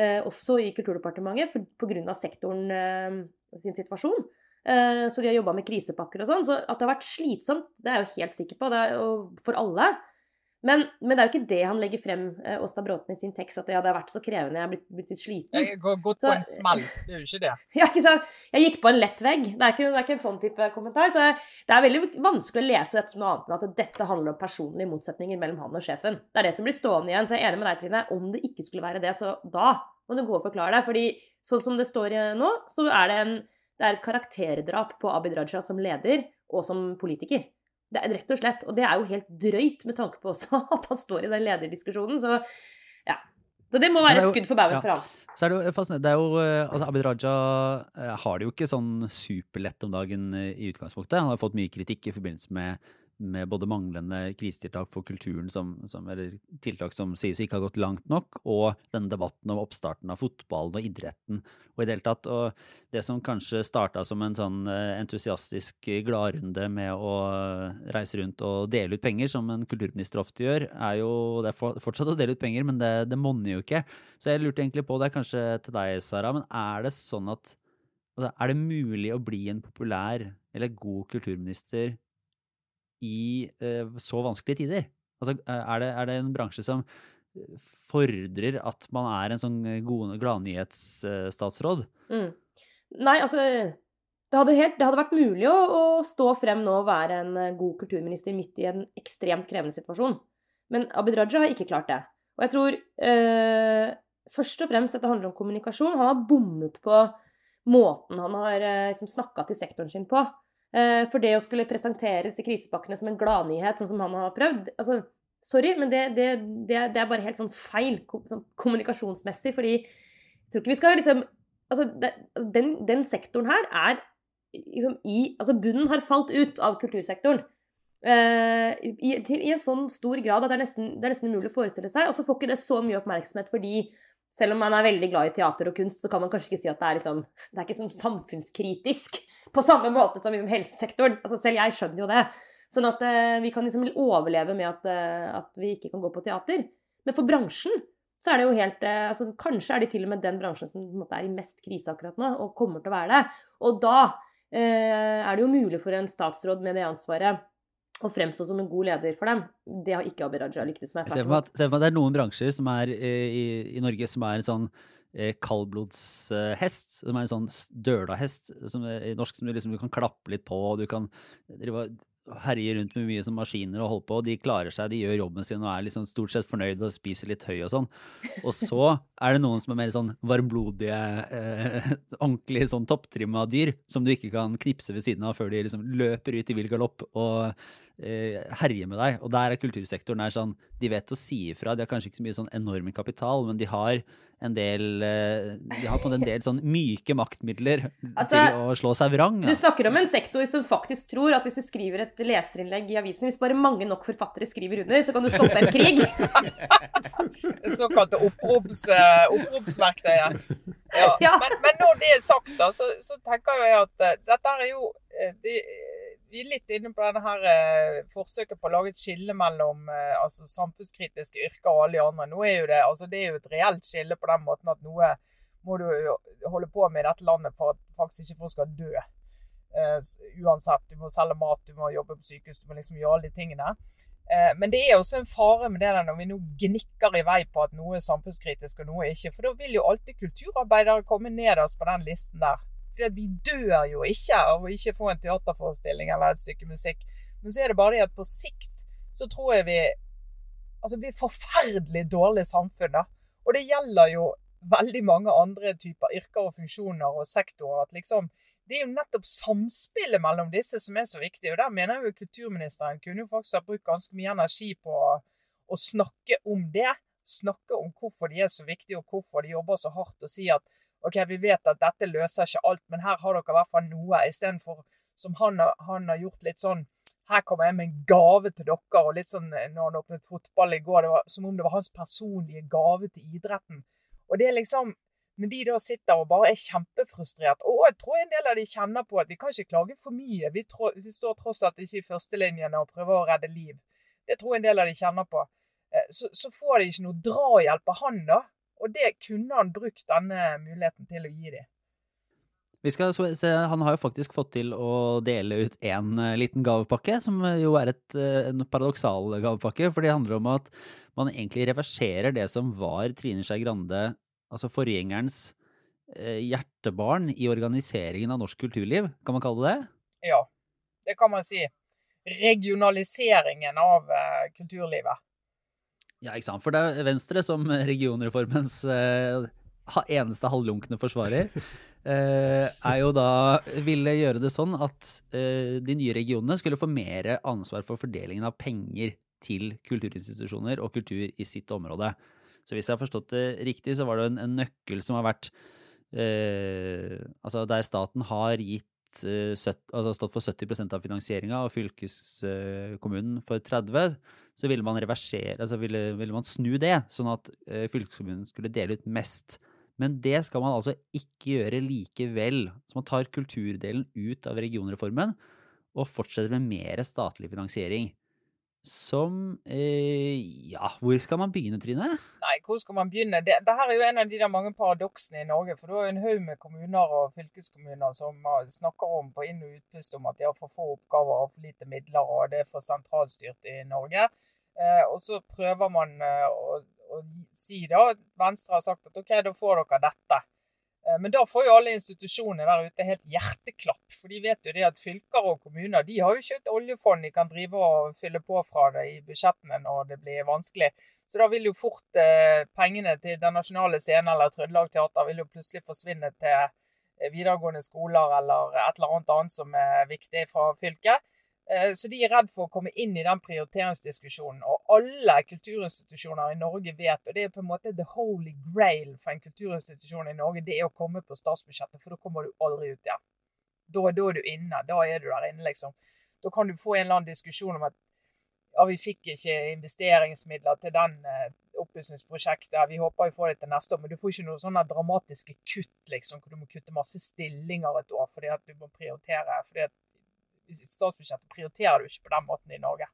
uh, også i Kulturdepartementet, pga. sektoren uh, sin situasjon. Uh, så de har jobba med krisepakker og sånn. Så at det har vært slitsomt, det er jeg jo helt sikker på. Er for alle. Men, men det er jo ikke det han legger frem, eh, Åsta Bråten, i sin tekst. At ja, det har vært så krevende, jeg har blitt, blitt litt sliten. Jeg har gått på en smell. Det er jo ikke det. Ja, ikke sant? Jeg gikk på en lett vegg. Det er ikke, det er ikke en sånn type kommentar. Så det er veldig vanskelig å lese dette som noe annet enn at dette handler om personlige motsetninger mellom han og sjefen. Det er det som blir stående igjen. Så jeg er enig med deg, Trine. Om det ikke skulle være det, så da må du gå og forklare deg. Fordi sånn som det står nå, så er det, en, det er et karakterdrap på Abid Raja som leder og som politiker. Det er rett og slett. Og det er jo helt drøyt med tanke på også at han står i den lederdiskusjonen. Så ja. Så det må være et skudd for baugen ja. for ham. Så er det jo fascinerende. Det er jo, eh, altså Abid Raja eh, har det jo ikke sånn superlett om dagen eh, i utgangspunktet. Han har fått mye kritikk i forbindelse med, med både manglende krisetiltak for kulturen, som, som, eller tiltak som sies ikke har gått langt nok, og denne debatten om oppstarten av fotballen og idretten og i det hele tatt. Og det som kanskje starta som en sånn eh, entusiastisk gladrunde med å reise rundt og dele ut penger, som en kulturminister ofte gjør, er jo Det er fortsatt å dele ut penger, men det, det monner jo ikke. Så jeg lurte egentlig på, det er kanskje til deg, Sara, men er det sånn at altså, Er det mulig å bli en populær eller god kulturminister i eh, så vanskelige tider? Altså, eh, er det, er det en bransje som eh, fordrer at man er en sånn gladnyhetsstatsråd? Mm. Nei, altså det hadde, helt, det hadde vært mulig å, å stå frem nå og være en god kulturminister midt i en ekstremt krevende situasjon. Men Abid Raja har ikke klart det. Og jeg tror eh, først og fremst dette handler om kommunikasjon. Han har bommet på måten han har eh, liksom snakka til sektoren sin på. Eh, for det å skulle presentere disse krisepakkene som en gladnyhet, sånn som han har prøvd altså, Sorry, men det, det, det, er bare helt sånn feil sånn kommunikasjonsmessig. Fordi jeg tror ikke vi skal liksom Altså, den, den sektoren her er liksom i Altså, bunnen har falt ut av kultursektoren. Uh, i, til, I en sånn stor grad at det er, nesten, det er nesten umulig å forestille seg. Og så får ikke det så mye oppmerksomhet fordi selv om man er veldig glad i teater og kunst, så kan man kanskje ikke si at det er liksom Det er ikke sånn samfunnskritisk på samme måte som liksom helsesektoren. Altså, selv jeg skjønner jo det. Sånn at eh, vi kan liksom overleve med at, eh, at vi ikke kan gå på teater. Men for bransjen så er det jo helt eh, altså, Kanskje er det til og med den bransjen som måte er i mest krise akkurat nå, og kommer til å være det. Og da eh, er det jo mulig for en statsråd med det ansvaret å fremstå som en god leder for dem. Det har ikke Abid Raja lyktes med. Jeg ser for meg at, det er noen bransjer som er eh, i, i Norge som er en sånn eh, kaldblodshest. Som er en sånn dølahest er, i norsk som du liksom du kan klappe litt på, og du kan drive herje rundt med mye som maskiner og holde på, og de klarer seg, de gjør jobben sin og er liksom stort sett fornøyd og spiser litt høy og sånn. Og så er det noen som er mer sånn varmblodige, eh, ordentlig sånn topptrimma dyr, som du ikke kan knipse ved siden av før de liksom løper ut i vill galopp og eh, herjer med deg. Og der er kultursektoren er sånn, de vet å si ifra. De har kanskje ikke så mye sånn enorm kapital, men de har en del eh, De har på en del sånn myke maktmidler Altså, til å slå seg vrang. Du snakker om en sektor som faktisk tror at hvis du skriver et leserinnlegg i avisen, hvis bare mange nok forfattere skriver under, så kan du stoppe en krig. Såkalte eh, oppropsverktøyet. Ja. Ja. Men, men når det er sagt, da, så, så tenker jeg at dette er jo det, Vi er litt inne på denne her eh, forsøket på å lage et skille mellom eh, altså samfunnskritiske yrker og alle de andre. Nå er jo det, altså det er jo et reelt skille på den måten at noe må du holde på med i dette landet for at faktisk ikke folk skal dø. Eh, uansett. Du må selge mat, du må jobbe på sykehus, du må liksom gjøre alle de tingene. Eh, men det er også en fare med det der når vi nå gnikker i vei på at noe er samfunnskritisk og noe ikke. For da vil jo alltid kulturarbeidere komme nederst på den listen der. At vi dør jo ikke av å ikke få en teaterforestilling eller et stykke musikk. Men så er det bare det at på sikt så tror jeg vi Altså blir forferdelig dårlig samfunn, da. Og det gjelder jo veldig mange andre typer yrker og funksjoner og sektorer. at liksom det er jo nettopp samspillet mellom disse som er så viktig. Og der mener jeg jo kulturministeren kunne jo faktisk ha brukt ganske mye energi på å, å snakke om det. Snakke om hvorfor de er så viktige, og hvorfor de jobber så hardt. Og si at OK, vi vet at dette løser ikke alt, men her har dere i hvert fall noe. Istedenfor som han, han har gjort litt sånn her kommer jeg med en gave til dere. og litt sånn når han åpnet fotball i går, det var som om det var hans personlige gave til idretten. Og det er liksom når de da sitter og bare er kjempefrustrert Og jeg tror en del av de kjenner på at vi kan ikke klage for mye. Vi, trå, vi står tross alt ikke i førstelinjene og prøver å redde liv. Det tror jeg en del av de kjenner på. Eh, Så, så får de ikke noe drahjelp av han, da. Og det kunne han brukt denne muligheten til å gi dem. Vi skal se, han har jo faktisk fått til å dele ut én liten gavepakke, som jo er et, eh, en paradoksal gavepakke. For det handler om at man egentlig reverserer det som var Trine Skei Grande, altså forgjengerens eh, hjertebarn i organiseringen av norsk kulturliv. Kan man kalle det det? Ja, det kan man si. Regionaliseringen av eh, kulturlivet. Ja, ikke sant. For det er Venstre som regionreformens eh, eneste halvlunkne forsvarer. Eh, er jo da ville gjøre det sånn at eh, de nye regionene skulle få mer ansvar for fordelingen av penger til kulturinstitusjoner og kultur i sitt område. Så hvis jeg har forstått det riktig, så var det en, en nøkkel som har vært eh, Altså der staten har gitt altså stått for 70 av finansieringa og fylkeskommunen for 30 så ville man reversere, altså ville, ville man snu det, sånn at eh, fylkeskommunen skulle dele ut mest. Men det skal man altså ikke gjøre likevel. Så man tar kulturdelen ut av regionreformen og fortsetter med mer statlig finansiering. Som eh, Ja, hvor skal man begynne, Trine? Nei, hvor skal man begynne? Det, det her er jo en av de der mange paradoksene i Norge. For du har en haug med kommuner og fylkeskommuner som ah, snakker om på inn- og utpust om at de har for få oppgaver og for lite midler, og det er for sentralstyrt i Norge. Eh, og så prøver man eh, å, å si da Venstre har sagt at OK, da får dere dette. Eh, Men da får jo alle institusjoner der ute helt hjerteklapp. For de vet jo det at fylker og kommuner de har jo ikke et oljefond de kan drive og fylle på fra det i budsjettene når det blir vanskelig. Så da vil jo fort eh, pengene til Den nasjonale scenen eller Trøndelag Teater vil jo plutselig forsvinne til eh, videregående skoler eller et eller annet annet som er viktig fra fylket. Eh, Så de er redd for å komme inn i den prioriteringsdiskusjonen. Og alle kulturinstitusjoner i Norge vet, og det er på en måte the holy grail for en kulturinstitusjon i Norge, det er å komme på statsbudsjettet, for da kommer du aldri ut igjen. Da, da er du inne. Da er du der inne, liksom. Da kan du få en eller annen diskusjon om at ja, vi fikk ikke investeringsmidler til den eh, oppussingsprosjektet. Vi håper vi får det til neste år, men du får ikke noen sånne dramatiske kutt, liksom, hvor du må kutte masse stillinger et år fordi at du må prioritere. fordi at i statsbudsjettet prioriterer du ikke på den måten i Norge.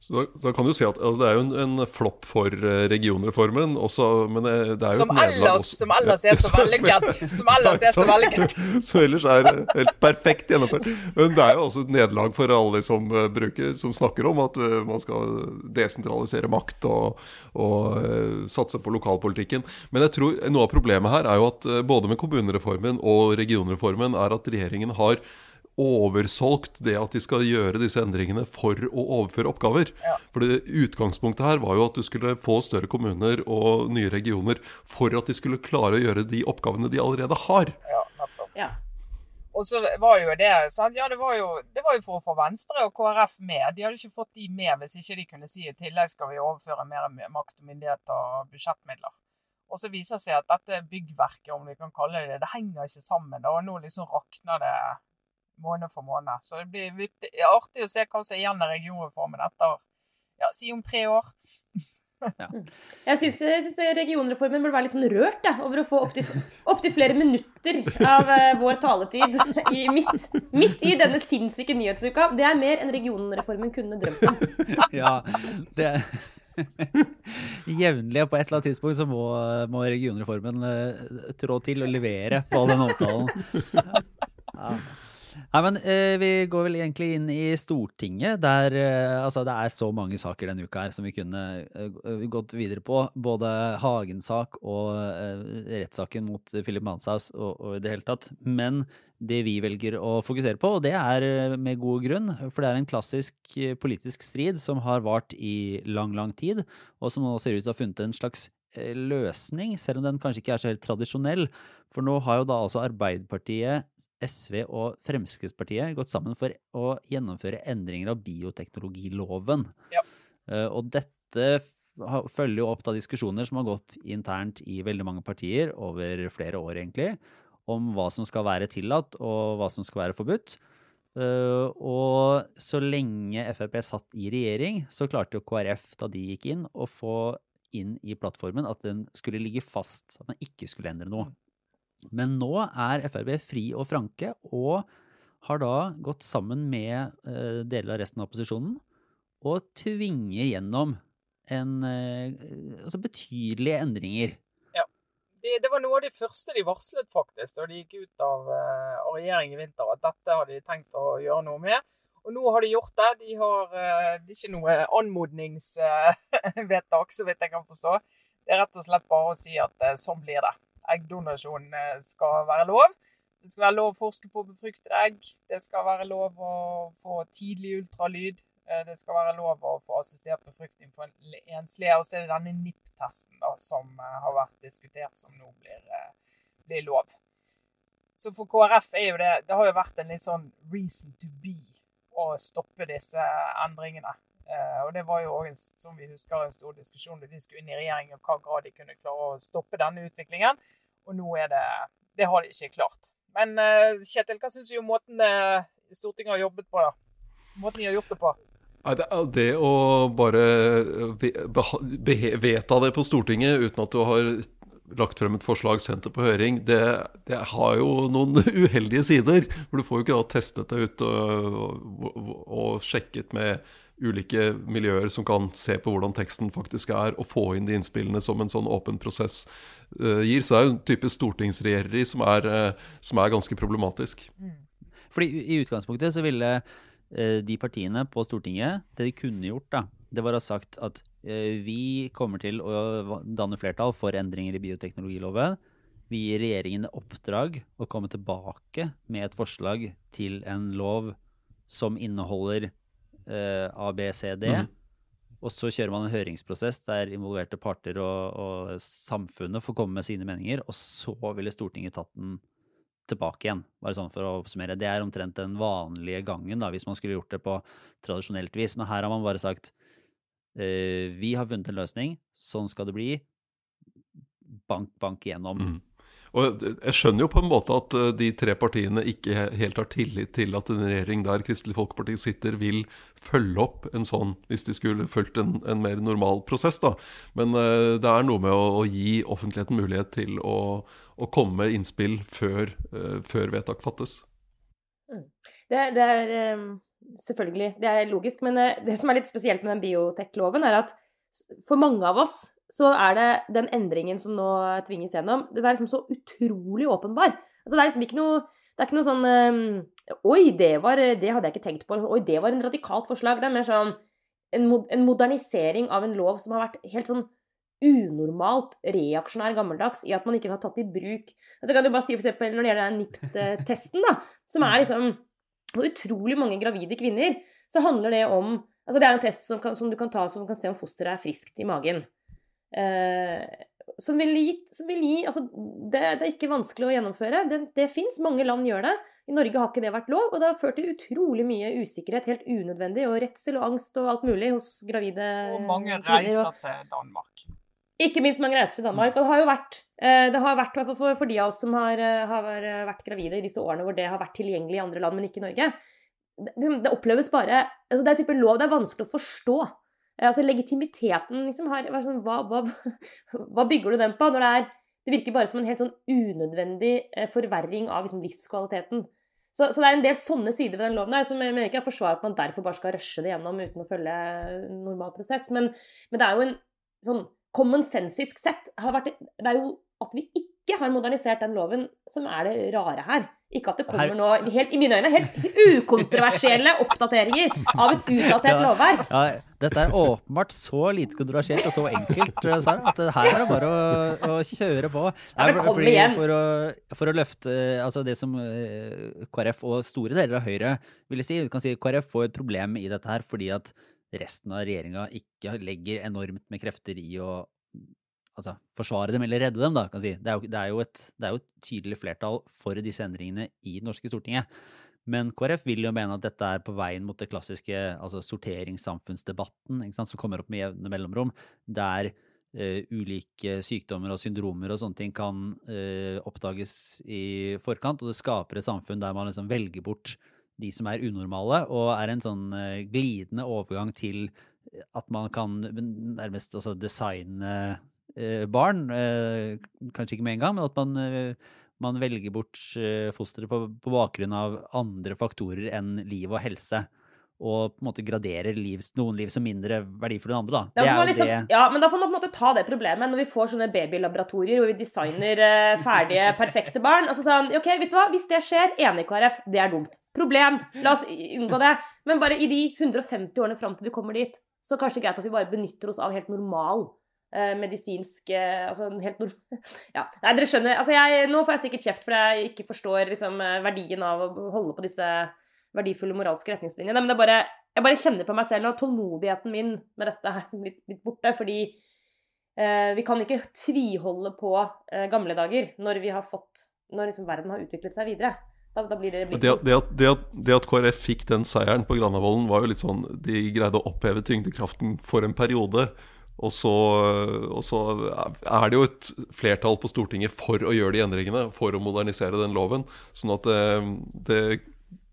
Så da, da kan du si at altså, det er jo en, en flopp for eh, regionreformen, også, men det, det er jo Som et ellers, som ellers er så vellykket. Som ellers er så vellykket. som ellers er helt perfekt gjennomført. Men det er jo også et nederlag for alle som eh, bruker, som snakker om at eh, man skal desentralisere makt og, og eh, satse på lokalpolitikken. Men jeg tror noe av problemet her er jo at eh, både med kommunereformen og regionreformen er at regjeringen har oversolgt det at de skal gjøre disse endringene for å overføre oppgaver. Ja. For det Utgangspunktet her var jo at du skulle få større kommuner og nye regioner for at de skulle klare å gjøre de oppgavene de allerede har. Ja. Ja. Og så var jo det sant? Ja, det var jo, det var jo for å få Venstre og KrF med. De hadde ikke fått de med hvis ikke de kunne si i tillegg skal vi overføre mer makt og myndighet og budsjettmidler. Og så viser det seg at dette byggverket, om vi kan kalle det det, det henger ikke sammen. da, Og nå liksom rakner det måned for måned. Så det blir artig å se hva som er igjen av regionreformen etter ja, si om tre år. Jeg syns, jeg syns regionreformen burde være litt sånn rørt da, over å få opptil opp flere minutter av uh, vår taletid i, midt, midt i denne sinnssyke nyhetsuka. Det er mer enn regionreformen kunne drømt om. Ja, det Jevnlig på et eller annet tidspunkt så må, må regionreformen uh, trå til og levere på den avtalen. Ja. Nei, men eh, Vi går vel egentlig inn i Stortinget, der eh, altså, det er så mange saker denne uka her som vi kunne gått videre på. Både Hagen-sak og rettssaken mot Philip Manshaus og, og, i det hele tatt. Men det vi velger å fokusere på, og det er med god grunn, for det er en klassisk politisk strid som har vart i lang, lang tid, og som nå ser ut til å ha funnet en slags løsning, selv om den kanskje ikke er så helt tradisjonell. For nå har jo da altså Arbeiderpartiet, SV og Fremskrittspartiet gått sammen for å gjennomføre endringer av bioteknologiloven. Ja. Og dette følger jo opp da diskusjoner som har gått internt i veldig mange partier over flere år, egentlig om hva som skal være tillatt og hva som skal være forbudt. Uh, og så lenge Frp satt i regjering, så klarte jo KrF, da de gikk inn, å få inn i plattformen at den skulle ligge fast, at man ikke skulle endre noe. Men nå er Frp fri og franke, og har da gått sammen med uh, deler av resten av opposisjonen og tvinger gjennom en, uh, altså betydelige endringer de, det var noe av de første de varslet, faktisk, da de gikk ut av, uh, av regjering i vinter, at dette hadde de tenkt å gjøre noe med. Og nå har de gjort det. De har uh, ikke noe anmodningsvedtak, uh, så vidt jeg kan forstå. Det er rett og slett bare å si at uh, sånn blir det. Eggdonasjon skal være lov. Det skal være lov å forske på befruktede egg. Det skal være lov å få tidlig ultralyd. Eh, det skal være lov å få assistert befruktning for enslige. Og så er det denne NIP-testen som eh, har vært diskutert, som nå blir, eh, blir, lov. Så for KrF er jo det Det har jo vært en litt sånn reason to be å stoppe disse endringene. Og det var jo også, som vi husker, en stor diskusjon da de skulle inn i regjering, og hva grad de kunne klare å stoppe denne utviklingen. Og nå er det Det har de ikke klart. Men Kjetil, hva syns du om måten Stortinget har jobbet på, da? Måten de har gjort det på? Det, det, å bare vedta det på Stortinget uten at du har lagt frem et forslag, sendt det på høring, det, det, har jo noen uheldige sider. For du får jo ikke da testet det ut og, og, og, sjekket med ulike miljøer som kan se på hvordan teksten faktisk er, og få inn de innspillene som en sånn åpen prosess uh, gir. Så det er jo en type stortingsregjereri som, uh, som er ganske problematisk. Mm. Fordi i utgangspunktet så ville uh, de partiene på Stortinget, det de kunne gjort, da, det var å ha sagt at vi kommer til å danne flertall for endringer i bioteknologiloven. Vi gir regjeringen i oppdrag å komme tilbake med et forslag til en lov som inneholder eh, A, B, C, D. Mm. Og så kjører man en høringsprosess der involverte parter og, og samfunnet får komme med sine meninger. Og så ville Stortinget tatt den tilbake igjen. Bare sånn for å oppsummere. Det er omtrent den vanlige gangen da, hvis man skulle gjort det på tradisjonelt vis. Men her har man bare sagt vi har funnet en løsning, sånn skal det bli. Bank, bank igjennom. Mm. Og Jeg skjønner jo på en måte at eh, de tre partiene ikke helt har tillit til at en regjering der Kristelig Folkeparti sitter, vil følge opp en sånn, hvis de skulle fulgt en, en mer normal prosess. da. Men uh, det er noe med å, å, gi offentligheten mulighet til å, å komme med innspill før, uh, før vedtak fattes. Mm. Det, det, er um, selvfølgelig det er logisk, men det som er litt spesielt med den biotekloven, er at for mange av oss så er det den endringen som nå tvinges gjennom, den er liksom så utrolig åpenbar. Altså, det er liksom ikke noe det er ikke noe sånn um, Oi, det, var, det hadde jeg ikke tenkt på. Oi, det var en radikalt forslag. Det er mer sånn en, en modernisering av en lov som har vært helt sånn unormalt reaksjonær gammeldags i at man ikke har tatt i bruk altså kan du bare si for eksempel, Når det gjelder den NIPT-testen, da, som er liksom for utrolig mange gravide kvinner, så handler det om altså Det er en test som, kan, som du kan ta som kan se om fosteret er friskt i magen. Eh, som vil gi, som vil gi altså, det, det, er ikke vanskelig å gjennomføre. Det, det fins. Mange land gjør det. I Norge har ikke det vært lov, og det har ført til utrolig mye usikkerhet, helt unødvendig, og redsel og angst og alt mulig hos gravide Og mange reiser til Danmark. Ikke minst mange reiser til Danmark. Og det har jo vært, eh, det har vært for, for, de av oss som har, eh, har, vært gravide i disse årene hvor det har vært tilgjengelig i andre land, men ikke i Norge. Det, det oppleves bare altså Det er type lov det er vanskelig å forstå. Eh, altså legitimiteten liksom har sånn, hva, hva, hva, bygger du den på? Når det er Det virker bare som en helt sånn unødvendig eh, forverring av liksom, livskvaliteten. Så, så, det er en del sånne sider ved den loven der, som jeg mener ikke jeg forsvarer at man derfor bare skal rushe det gjennom uten å følge normal prosess. Men, men det er jo en sånn common sensisk sett har vært, Det er jo at vi ikke har modernisert den loven som er det rare her. Ikke at det kommer nå, helt, i mine øyne, helt ukontroversielle oppdateringer av et utdatert ja, lovverk. Ja, dette er åpenbart så lite kontroversielt og så enkelt, Sara, at her er det bare å, å kjøre på. Ja, fordi. For å, for å løfte altså det som eh, KrF og store deler av Høyre ville si, du kan si KrF får et problem i dette her fordi at resten av regjeringa ikke legger enormt med krefter i å altså, forsvare dem eller redde dem, da, kan si. Det er, jo, det, er et, det er, jo, et, tydelig flertall for disse endringene i det norske Stortinget. Men KrF vil jo mene at dette er på veien mot det klassiske altså sorteringssamfunnsdebatten, som kommer opp med jevne mellomrom, der uh, ulike sykdommer og syndromer og sånne ting kan uh, oppdages i forkant, og det skaper et samfunn der man liksom velger bort de som er unormale, og er en sånn uh, glidende overgang til at man kan nærmest altså, designe Eh, barn. Eh, kanskje ikke med en gang, men at man, eh, man velger bort fosteret på, på, bakgrunn av andre faktorer enn liv og helse. Og på en måte graderer liv, noen liv som mindre verdifulle enn andre. Da. Det liksom, det... Ja, men da får man på en måte ta det problemet når vi får sånne babylaboratorier hvor vi designer uh, ferdige, perfekte barn. Altså sånn, ok, vet du hva, Hvis det skjer, enig KrF, det er dumt. Problem. La oss unngå det. Men bare i de 150 årene fram til vi kommer dit, så er det kanskje greit at vi bare benytter oss av helt normal Eh, medisinsk eh, Altså helt nord... Ja. Nei, dere skjønner. Altså, jeg, nå får jeg sikkert kjeft fordi jeg ikke forstår liksom, verdien av å holde på disse verdifulle moralske retningslinjene. Men det bare, jeg bare kjenner på meg selv nå tålmodigheten min med dette er litt, litt borte. Fordi eh, vi kan ikke tviholde på eh, gamle dager når vi har fått Når liksom, verden har utviklet seg videre. Da, da blir det, det, det, at, det, at, det, at, KrF fikk den seieren på Granavolden, var jo litt sånn De greide å oppheve tyngdekraften for en periode. Og så, og så, er det jo et flertall på Stortinget for å gjøre de endringene, for å modernisere den loven. Sånn at det, det,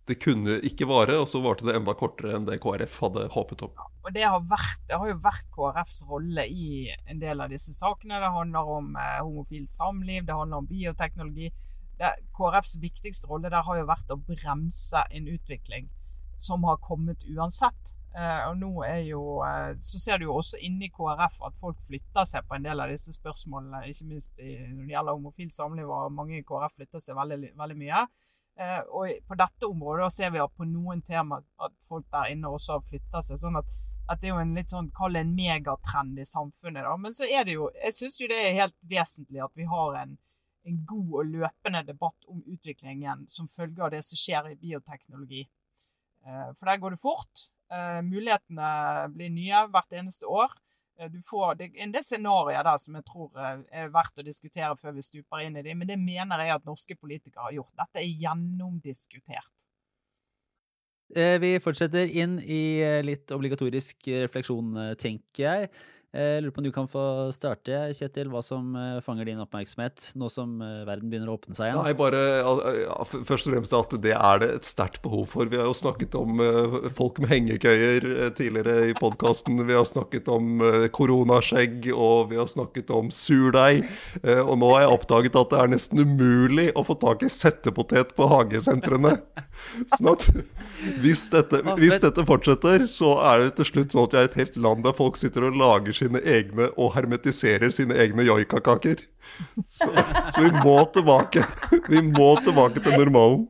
det kunne ikke vare, og så varte det enda kortere enn det KrF hadde håpet om. Og det har, vært, det har jo vært KrFs rolle i en del av disse sakene. Det handler om eh, homofilt samliv, det handler om bioteknologi. Det, KrFs viktigste rolle der har jo vært å bremse en utvikling som har kommet uansett. Eh, og nå er jo, eh, Så ser du jo også inni KrF at folk flytter seg på en del av disse spørsmålene. Ikke minst i, når det gjelder homofilt samliv, og mange i KrF flytter seg veldig, veldig mye. Uh, og på dette området ser vi på noen tema at folk der inne også har flytta seg. sånn at, at det er jo en litt sånn, Kall det en megatrend i samfunnet. da, Men så er det jo Jeg syns jo det er helt vesentlig at vi har en, en god og løpende debatt om utviklingen som følge av det som skjer i bioteknologi. For der går det fort. Uh, mulighetene blir nye hvert eneste år. Uh, du får en del scenarioer som jeg tror uh, er verdt å diskutere før vi stuper inn i dem, men det mener jeg at norske politikere har gjort. Dette er gjennomdiskutert. Vi fortsetter inn i litt obligatorisk refleksjon, tenker jeg. Jeg lurer på om du kan få starte, Kjetil, hva som eh, fanger din oppmerksomhet nå som eh, verden begynner å åpne seg igjen? Nei, bare Først og fremst at det er det et sterkt behov for. Vi har jo snakket om eh, folk med hengekøyer tidligere i podkasten. Vi har snakket om koronaskjegg, og vi har snakket om surdeig. Og nå har jeg oppdaget at det er nesten umulig å få tak i settepotet på hagesentrene. Sånn at hvis dette, hvis dette fortsetter, så er det til slutt sånn at vi er et helt land der folk sitter og lager sine egne og hermetiserer sine egne joikakaker. Så, så vi må tilbake. Vi må tilbake til normalen.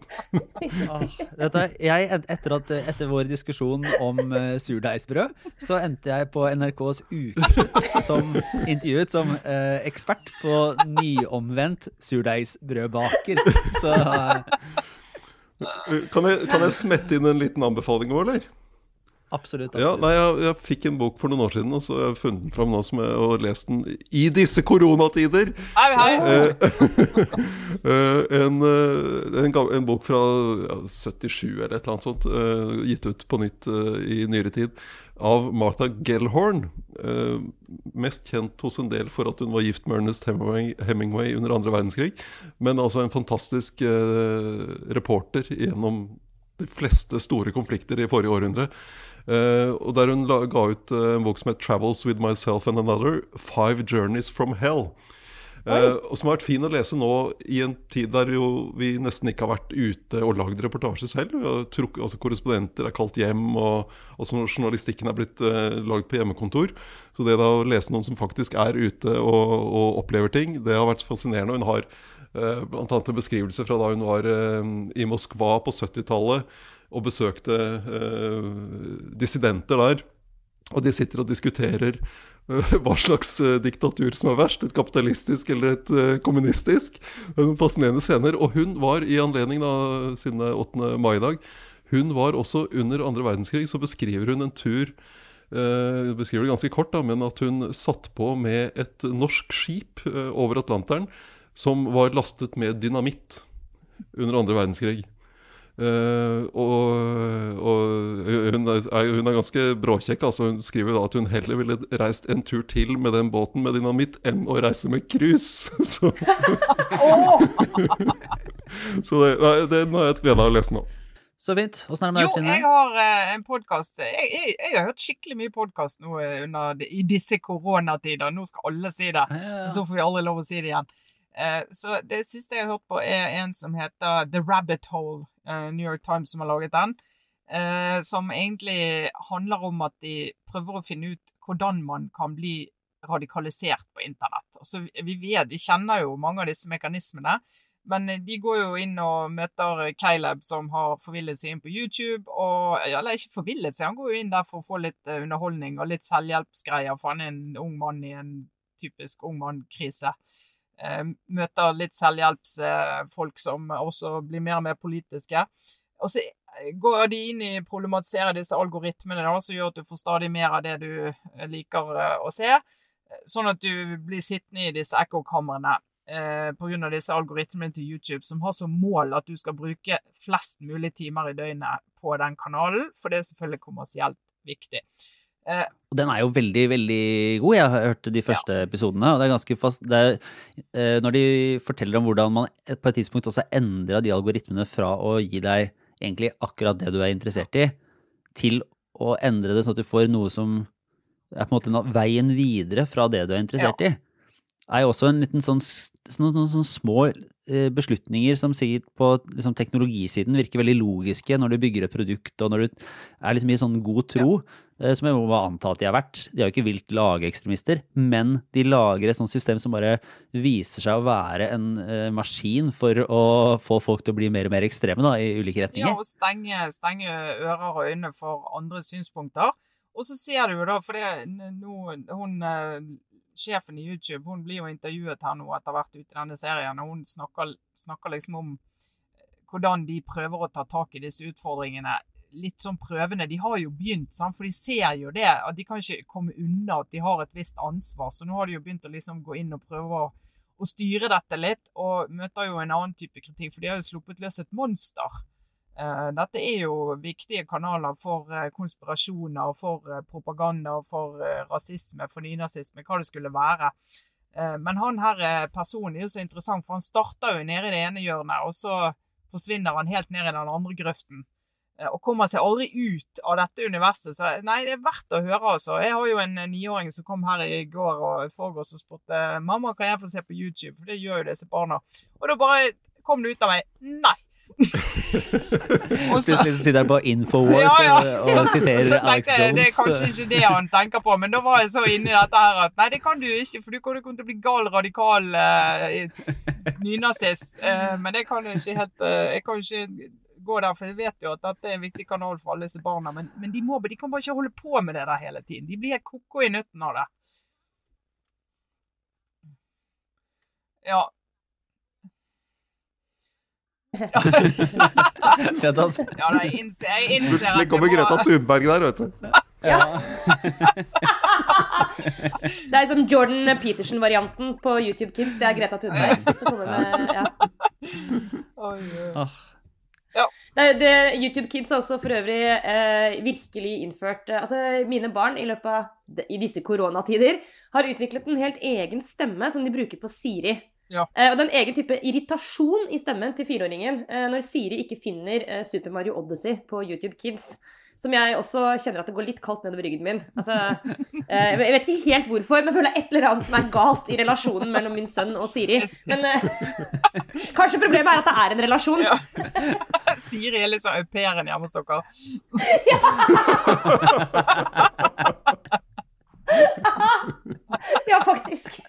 Dette, jeg, etter, at, etter vår diskusjon om uh, surdeigsbrød, så endte jeg på NRKs Ukeslutt som intervjuet som uh, ekspert på nyomvendt surdeigsbrødbaker. Så uh, kan, jeg, kan jeg smette inn en liten anbefaling òg, eller? Absolutt. absolutt. Ja, nei, jeg, jeg, fikk en bok for noen år siden, og så har jeg funnet den fram nå som jeg og lest den i disse koronatider. Hei, hei. Eh, eh, en, eh, en, en, bok fra ja, 77 eller et eller annet sånt, gitt ut på nytt i nyere tid, av Martha Gellhorn. Mest kjent hos en del for at hun var gift med Ernest Hemingway under andre verdenskrig. Men altså en fantastisk reporter gjennom de fleste store konflikter i forrige århundre. Uh, og der hun la, ga ut uh, en bok som het 'Travels with Myself and Another'. 'Five Journeys from Hell'. Uh, og som har vært fin å lese nå i en tid der jo vi nesten ikke har vært ute og lagd reportasje selv. Truk, altså Korrespondenter er kalt hjem, og, og journalistikken er blitt uh, lagd på hjemmekontor. Så det da å lese noen som faktisk er ute og, og opplever ting, det har vært fascinerende. Hun har uh, bl.a. en beskrivelse fra da hun var uh, i Moskva på 70-tallet og besøkte eh, dissidenter der. Og de sitter og diskuterer uh, hva slags uh, diktatur som er verst, et kapitalistisk eller et uh, kommunistisk. Er fascinerende scener. Og hun var i anledning av sin 8. mai-dag Hun var også under andre verdenskrig, så beskriver hun en tur beskriver det ganske kort, da, men at hun satt på med et norsk skip over Atlanteren som var lastet med dynamitt under andre verdenskrig. Uh, og, og hun, er, hun, er, ganske bråkjekk. Altså hun skriver da at hun heller ville reist en tur til med den båten med dynamitt enn å reise med cruise. Så, så det, nei, den har jeg glede av å lese nå. Så fint. Åssen er det med deg, Jo, jeg har uh, en podkast. Jeg, jeg, jeg, har hørt skikkelig mye podkast nå under, i disse koronatider. Nå skal alle si det, ja, ja. så får vi aldri lov å si det igjen. Uh, så det siste jeg har hørt på, er en som heter The Rabbit Hole. Uh, New York Times som har laget den. Uh, som egentlig handler om at de prøver å finne ut hvordan man kan bli radikalisert på internett. Altså, vi vet, vi kjenner jo mange av disse mekanismene. Men de går jo inn og møter Caleb, som har forvillet seg inn på YouTube. Og, eller ikke forvillet seg, han går jo inn der for å få litt underholdning og litt selvhjelpsgreier, for han er en ung mann i en typisk ung mann-krise. Uh, møter litt selvhjelpsfolk som også blir mer og mer politiske. Og så går de inn i problematisere disse algoritmene, da, som gjør at du får stadig mer av det du liker å se. Sånn at du blir sittende i disse ekkokamrene eh, pga. disse algoritmene til YouTube, som har som mål at du skal bruke flest mulig timer i døgnet på den kanalen, for det er selvfølgelig kommersielt viktig. Eh, den er jo veldig, veldig god. Jeg har hørt de første ja. episodene. og det er ganske fast, er, eh, Når de forteller om hvordan man på et tidspunkt også endra de algoritmene fra å gi deg egentlig akkurat det du er interessert i, til å endre det sånn at du får noe som er på en måte veien videre fra det du er interessert ja. i er jo også en liten sånn, noen, noen, sånn små eh, beslutninger som sikkert på liksom, teknologisiden virker veldig logiske når du bygger et produkt, og når du er liksom i sånn god tro, ja. Eh, som jeg må bare anta at de har vært. De er jo ikke vilt lageekstremister, men de lager et sånt system som bare viser seg å være en uh, maskin for å få folk til å bli mer og mer ekstreme da, i ulike retninger. Ja, og stenge, stenge ører og øyne for andre synspunkter. Og så ser du jo da, for det, nå, hun sjefen i YouTube hun blir jo intervjuet her nå etter hvert ute i denne serien, og hun snakker, snakker, liksom om eh, hvordan de prøver å ta tak i disse utfordringene. Litt sånn prøvende. De har jo begynt, sant? for de ser jo det. At de kan ikke komme unna at de har et visst ansvar. Så nå har de jo begynt å liksom gå inn og prøve å, å styre dette litt, og møter jo en annen type kritikk, for de har jo sluppet løs et monster. Eh, dette er jo viktige kanaler for eh, konspirasjoner, for eh, propaganda, for rasisme, for nynazisme, hva det skulle være. Men han her personen er jo så interessant, for han starter jo nede i det ene hjørnet, og så forsvinner han helt ned i den andre grøften. Og kommer seg aldri ut av dette universet. Så nei, det er verdt å høre, altså. Jeg har jo en niåring som kom her i går og forgårs og spurte mamma, kan jeg få se på YouTube, for det gjør jo disse barna. Og da bare kom det ut av meg nei. Plutselig sitter han på Infowars ja, ja. og, siterer Alex Jones. Det er kanskje ikke det han tenker på, men da var jeg så inni dette her at nei, det kan du ikke, for du kommer til å bli gal, radikal uh, nynazist. Uh, men det kan jeg ikke helt uh, Jeg kan ikke gå der, for jeg vet jo at dette er en viktig kanal for alle disse barna. Men, men de, må, de kan bare ikke holde på med det der hele tiden. De blir helt ko-ko i nøtten av det. Ja, ja, da jeg innser, jeg innser Plutselig kommer Greta Thunberg der, vet du. Ja. det er som Jordan Peterson-varianten på YouTube Kids. Det er Greta Thunberg. Med, ja. Ja. Det, det, YouTube Kids har også for øvrig eh, virkelig innført eh, Altså, mine barn i løpet av i disse koronatider har utviklet en helt egen stemme som de bruker på Siri. Ja. Eh, og det er en egen type irritasjon i stemmen til fireåringen eh, når Siri ikke finner eh, Super Mario Odyssey på YouTube Kids. som jeg også kjenner at det går litt kaldt nedover ryggen min. Altså, eh, jeg vet ikke helt hvorfor, men jeg føler det er et eller annet som er galt i relasjonen mellom min sønn og Siri. Men kanskje problemet er at det er en relasjon. Ja. Siri er sånn au pairen hjemme hos dere. Ja, faktisk.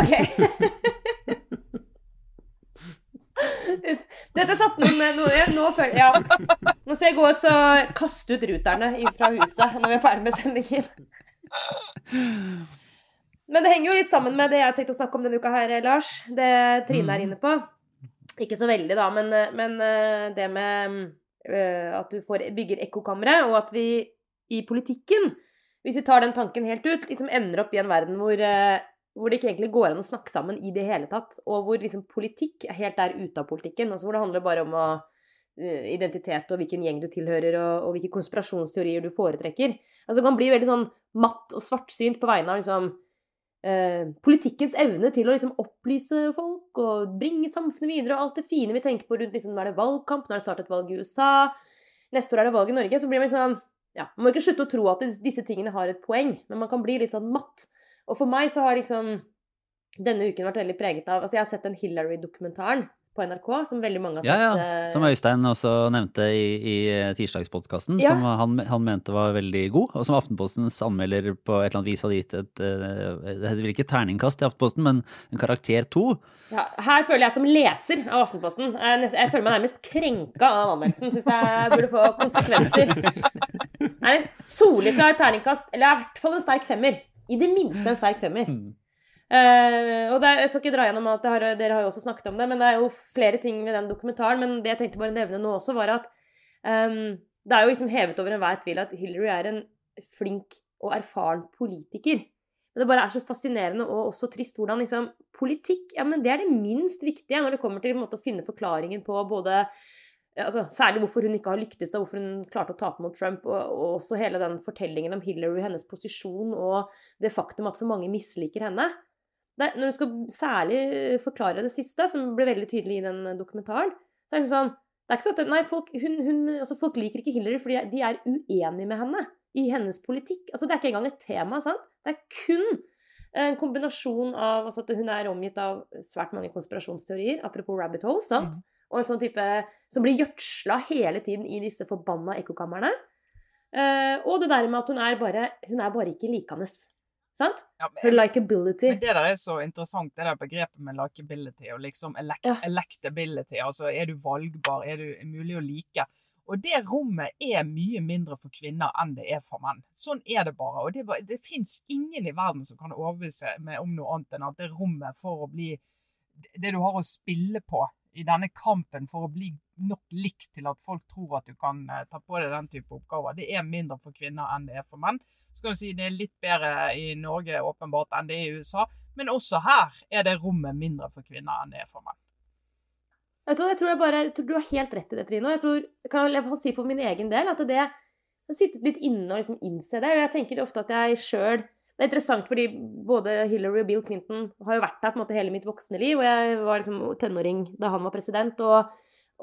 OK. Uff. Dette satte noen nå, nå, føler, ja. nå skal jeg gå og så kaste ut ruterne fra huset når vi er ferdig med sendingen. Men det henger jo litt sammen med det jeg tenkte å snakke om denne uka her, Lars. Det Trine er inne på. Ikke så veldig, da, men, men eh, det med eh, at du får, bygger ekkokamre, og at vi i politikken, hvis vi tar den tanken helt ut, liksom ender opp i en verden hvor, eh, hvor det ikke egentlig går an å snakke sammen i det hele tatt, og hvor liksom politikk helt er ute av politikken, altså hvor det handler bare om å, identitet og hvilken gjeng du tilhører, og, og hvilke konspirasjonsteorier du foretrekker. Altså kan bli veldig sånn matt og svartsynt på vegne av liksom eh, politikkens evne til å liksom opplyse folk og bringe samfunnet videre, og alt det fine vi tenker på rundt liksom, Nå er det valgkamp, nå er det snart et valg i USA, neste år er det valg i Norge, så blir man liksom ja, Man må ikke slutte å tro at disse tingene har et poeng, men man kan bli litt sånn matt. Og for meg så har liksom denne uken vært veldig preget av Altså, jeg har sett den Hillary-dokumentaren på NRK, som veldig mange har sett. ja. ja. Som Øystein også nevnte i, i tirsdagspodkasten, Ja. som han, han mente var veldig god, og som Aftenpostens anmelder på et eller annet vis hadde gitt et eh, Det heter vel ikke terningkast i Aftenposten, men en karakter to. Ja, her føler jeg som leser av Aftenposten Jeg, er jeg føler meg nærmest krenka av anmeldelsen. Syns jeg burde få konsekvenser. Det er en soleklar terningkast, eller i hvert fall en sterk femmer. I det minste en sterk femmer. Eh, og er- jeg skal ikke dra gjennom alt, har, dere har jo også snakket om det, men det er jo flere ting ved den dokumentaren. Men det jeg tenkte bare å nevne nå også, var at um, det er jo liksom hevet over enhver tvil at Hillary er en flink og erfaren politiker. Men det bare er så fascinerende og også trist hvordan liksom politikk ja, men det er det minst viktige når det kommer til måte, å finne forklaringen på både altså, Særlig hvorfor hun ikke har lyktes, og hvorfor hun klarte å tape mot Trump. Og, og også hele den fortellingen om Hillary, hennes posisjon og det faktum at så mange misliker henne. Er- når du skal særlig forklare det siste, som ble veldig tydelig i den dokumentaren, så er hun sånn det er ikke sånn at, nei, folk, hun, hun, altså folk liker ikke Hillary fordi de er uenige med henne i hennes politikk. Altså, det er ikke engang et tema. sant? Det er kun en kombinasjon av altså at hun er omgitt av svært mange konspirasjonsteorier, apropos rabbit holes, sant? og en sånn type som blir gjødsla hele tiden i disse forbanna ekkokamrene. Uh, og det der med at hun er bare Hun er bare ikke likandes. Sant? Ja, men, likability. men det der er så interessant, det der begrepet med likability og liksom elect, Ja. electability. Altså, er du valgbar? Er du mulig å like? Og det rommet er mye mindre for kvinner enn det er for menn. Sånn er det bare. Og det, det fins ingen i verden som kan overbevise meg om noe annet enn at det rommet for å bli Det du har å spille på i denne kampen for å bli nok likt til at folk tror at du kan eh, ta på deg den type oppgaver, det er mindre for kvinner enn det er for menn. Så kan du si Det er litt bedre i Norge åpenbart enn det er i USA, men også her er det rommet mindre for kvinner enn det er for menn. Jeg tror, jeg tror, jeg bare, jeg tror du har helt rett i det, Trine. Jeg tror, jeg kan i si for min egen del at det jeg har sittet litt inne og liksom innse det. Jeg tenker ofte at jeg sjøl Det er interessant fordi både Hillary og Bill Clinton har jo vært der på en måte hele mitt voksne liv. Og jeg var liksom tenåring da han var president. Og,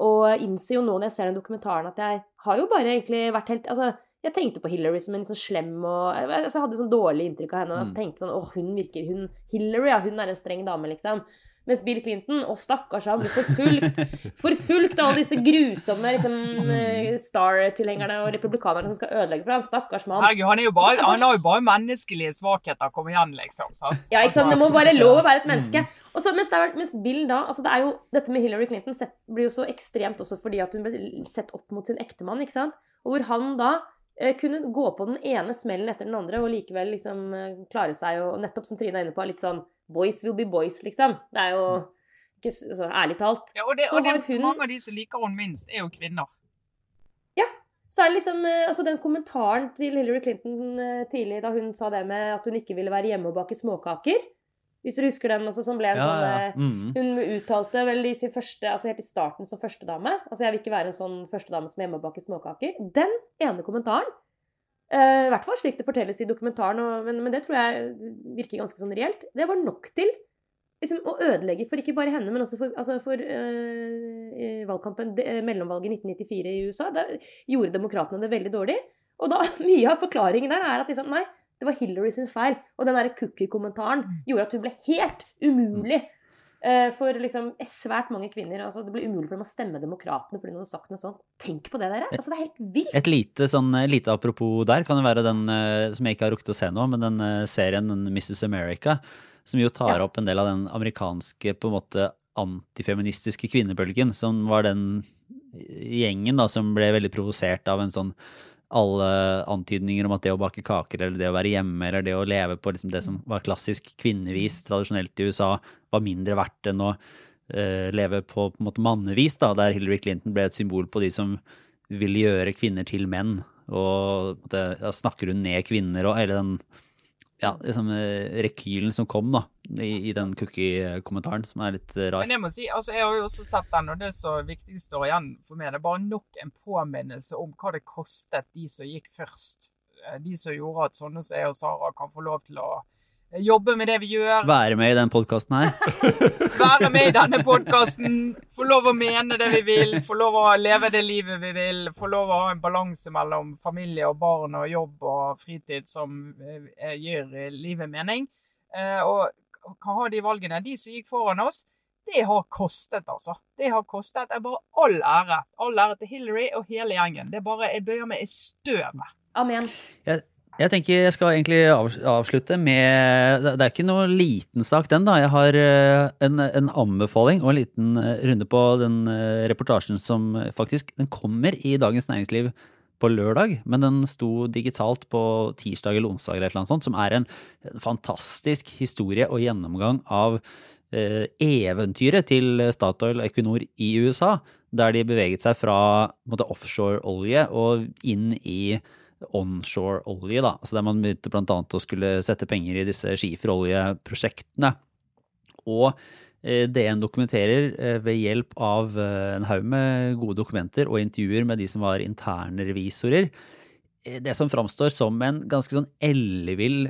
og innser jo nå når jeg ser den dokumentaren at jeg har jo bare egentlig vært helt Altså, jeg tenkte på Hillary som en sånn slem og altså, jeg hadde sånn dårlig inntrykk av henne. Og så tenkte sånn åh, hun virker hun, Hillary, ja, hun er en streng dame, liksom. Mens Bill Clinton, og stakkars han, blir forfulgt. Forfulgt av alle disse grusomme liksom, eh, Star-tilhengerne og republikanerne som skal ødelegge for han. Stakkars mann. Herregud, han, bare, han har jo bare menneskelige svakheter. Kom igjen, liksom. Sant? Ja, ikke sant? Det Altså, må være lov å være et menneske. Og så, mens, er, mens Bill da altså det er jo, Dette med Hillary Clinton sett, blir jo så ekstremt også fordi at hun ble sett opp mot sin ektemann. ikke sant? Og hvor han da eh, kunne gå på den ene smellen etter den andre og likevel liksom eh, klare seg og nettopp som Trine er inne på, litt sånn Boys will be boys, liksom. Det er jo ikke s- altså, ærlig talt. ja, og det, Så og det, hun- mange av de som liker henne minst, er jo kvinner. Ja. Så er det liksom eh, altså den kommentaren til Hillary Clinton eh, tidlig da hun sa det med at hun ikke ville være hjemme og bake småkaker. Hvis dere husker den, altså, som ble en Ja, sånn ja. eh, Mm. Hun uttalte vel i sin første, altså helt i starten som førstedame Altså jeg vil ikke være en sånn førstedame som hjemme og baker småkaker. Den ene kommentaren, i hvert fall slik det fortelles i dokumentaren, og, men, men det tror jeg virker ganske sånn reelt, det var nok til liksom, å ødelegge for ikke bare henne, men også for, altså for øh, valgkampen, det, eh, mellomvalget i 1994 i USA. Da gjorde demokratene det veldig dårlig. Og da, mye av forklaringen der er at liksom, nei, det var Hillary sin feil. Og den derre cookie-kommentaren gjorde at hun ble helt umulig eh, for liksom svært mange kvinner. Altså, det blir umulig for dem å stemme Demokratene fordi noen har sagt noe sånt. Tenk på det, dere. Altså, det er helt vilt. Et lite, sånn, eh, lite apropos der kan det være den eh, som jeg ikke har rukket å se nå, men den eh, serien den Mrs. America, som jo tar Ja. opp en del av den amerikanske på en måte antifeministiske kvinnebølgen, som var den gjengen da som ble veldig provosert av en sånn alle antydninger om at det å bake kaker eller det å være hjemme eller det å leve på liksom det som var klassisk kvinnevis tradisjonelt i USA, var mindre verdt enn å uh, leve på, på en måte mannevis, da, der Hillary Clinton ble et symbol på de som vil gjøre kvinner til menn. Og måte, snakker hun ned kvinner og hele den ja, liksom, eh, rekylen som kom da, i, i den cookie-kommentaren, som er litt eh, rar. Men jeg må si, altså jeg har jo også sett den, og det som viktig står igjen for meg, det er bare nok en påminnelse om hva det kostet de som gikk først. Eh, De som gjorde at sånne som jeg og Sara kan få lov til å jobbe med det vi gjør, Være med i den podkasten her. være med i denne podkasten, få lov å mene det vi vil, få lov å leve det livet vi vil, få lov å ha en balanse mellom familie og barn og jobb og fritid som gjør gir eh, livet mening. Eh, Og hva har de valgene? De som gikk foran oss, det har kostet, altså. Det har kostet. Er bare all ære. All ære til Hillary og hele gjengen. Det er bare, Jeg bøyer meg i støvet. Amen. Jeg tenker jeg skal egentlig avslutte med Det er ikke noe liten sak, den, da. Jeg har eh, en, en anbefaling og en liten eh, runde på den eh, reportasjen som faktisk Den kommer i Dagens Næringsliv på lørdag, men den sto digitalt på tirsdag eller onsdag, eller noe sånt, som er en fantastisk historie og gjennomgang av eventyret til Statoil og Equinor i USA, der de beveget seg fra offshore-olje og inn i onshore-olje, da. Så der man begynte annet å skulle sette penger i disse skiferoljeprosjektene. Og eh, DN dokumenterer eh, ved hjelp av eh, en haug med gode dokumenter og intervjuer med de som var interne revisorer, det som framstår som en ganske sånn ellevill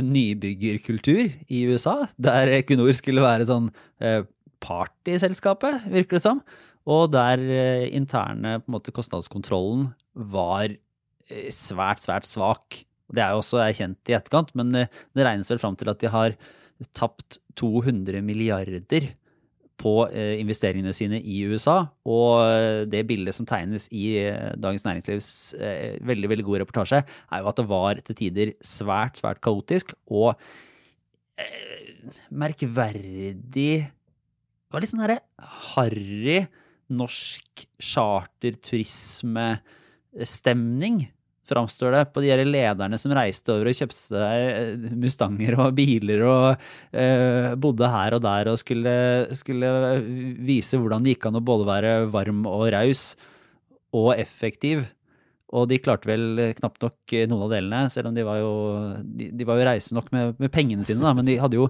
nybyggerkultur i USA, der Equinor skulle være sånn partyselskapet, virker det som, og der interne måte, kostnadskontrollen var svært, svært svak. Det er jo også erkjent i etterkant, men eh, det regnes vel fram til at de har tapt 200 milliarder på eh, investeringene sine i USA. Og eh, det bildet som tegnes i eh, Dagens Næringslivs eh, veldig veldig gode reportasje, er jo at det var til tider svært, svært kaotisk og eh, merkverdig Det var litt sånn herre harry norsk charterturismestemning framstår det på de her lederne som reiste over og kjøpte seg eh, Mustanger og biler og eh, bodde her og der og skulle, skulle vise hvordan det gikk an å både være varm og raus og effektiv. Og de klarte vel knapt nok noen av delene, selv om de var jo, de, de var jo reise nok med, med pengene sine, da, men de hadde jo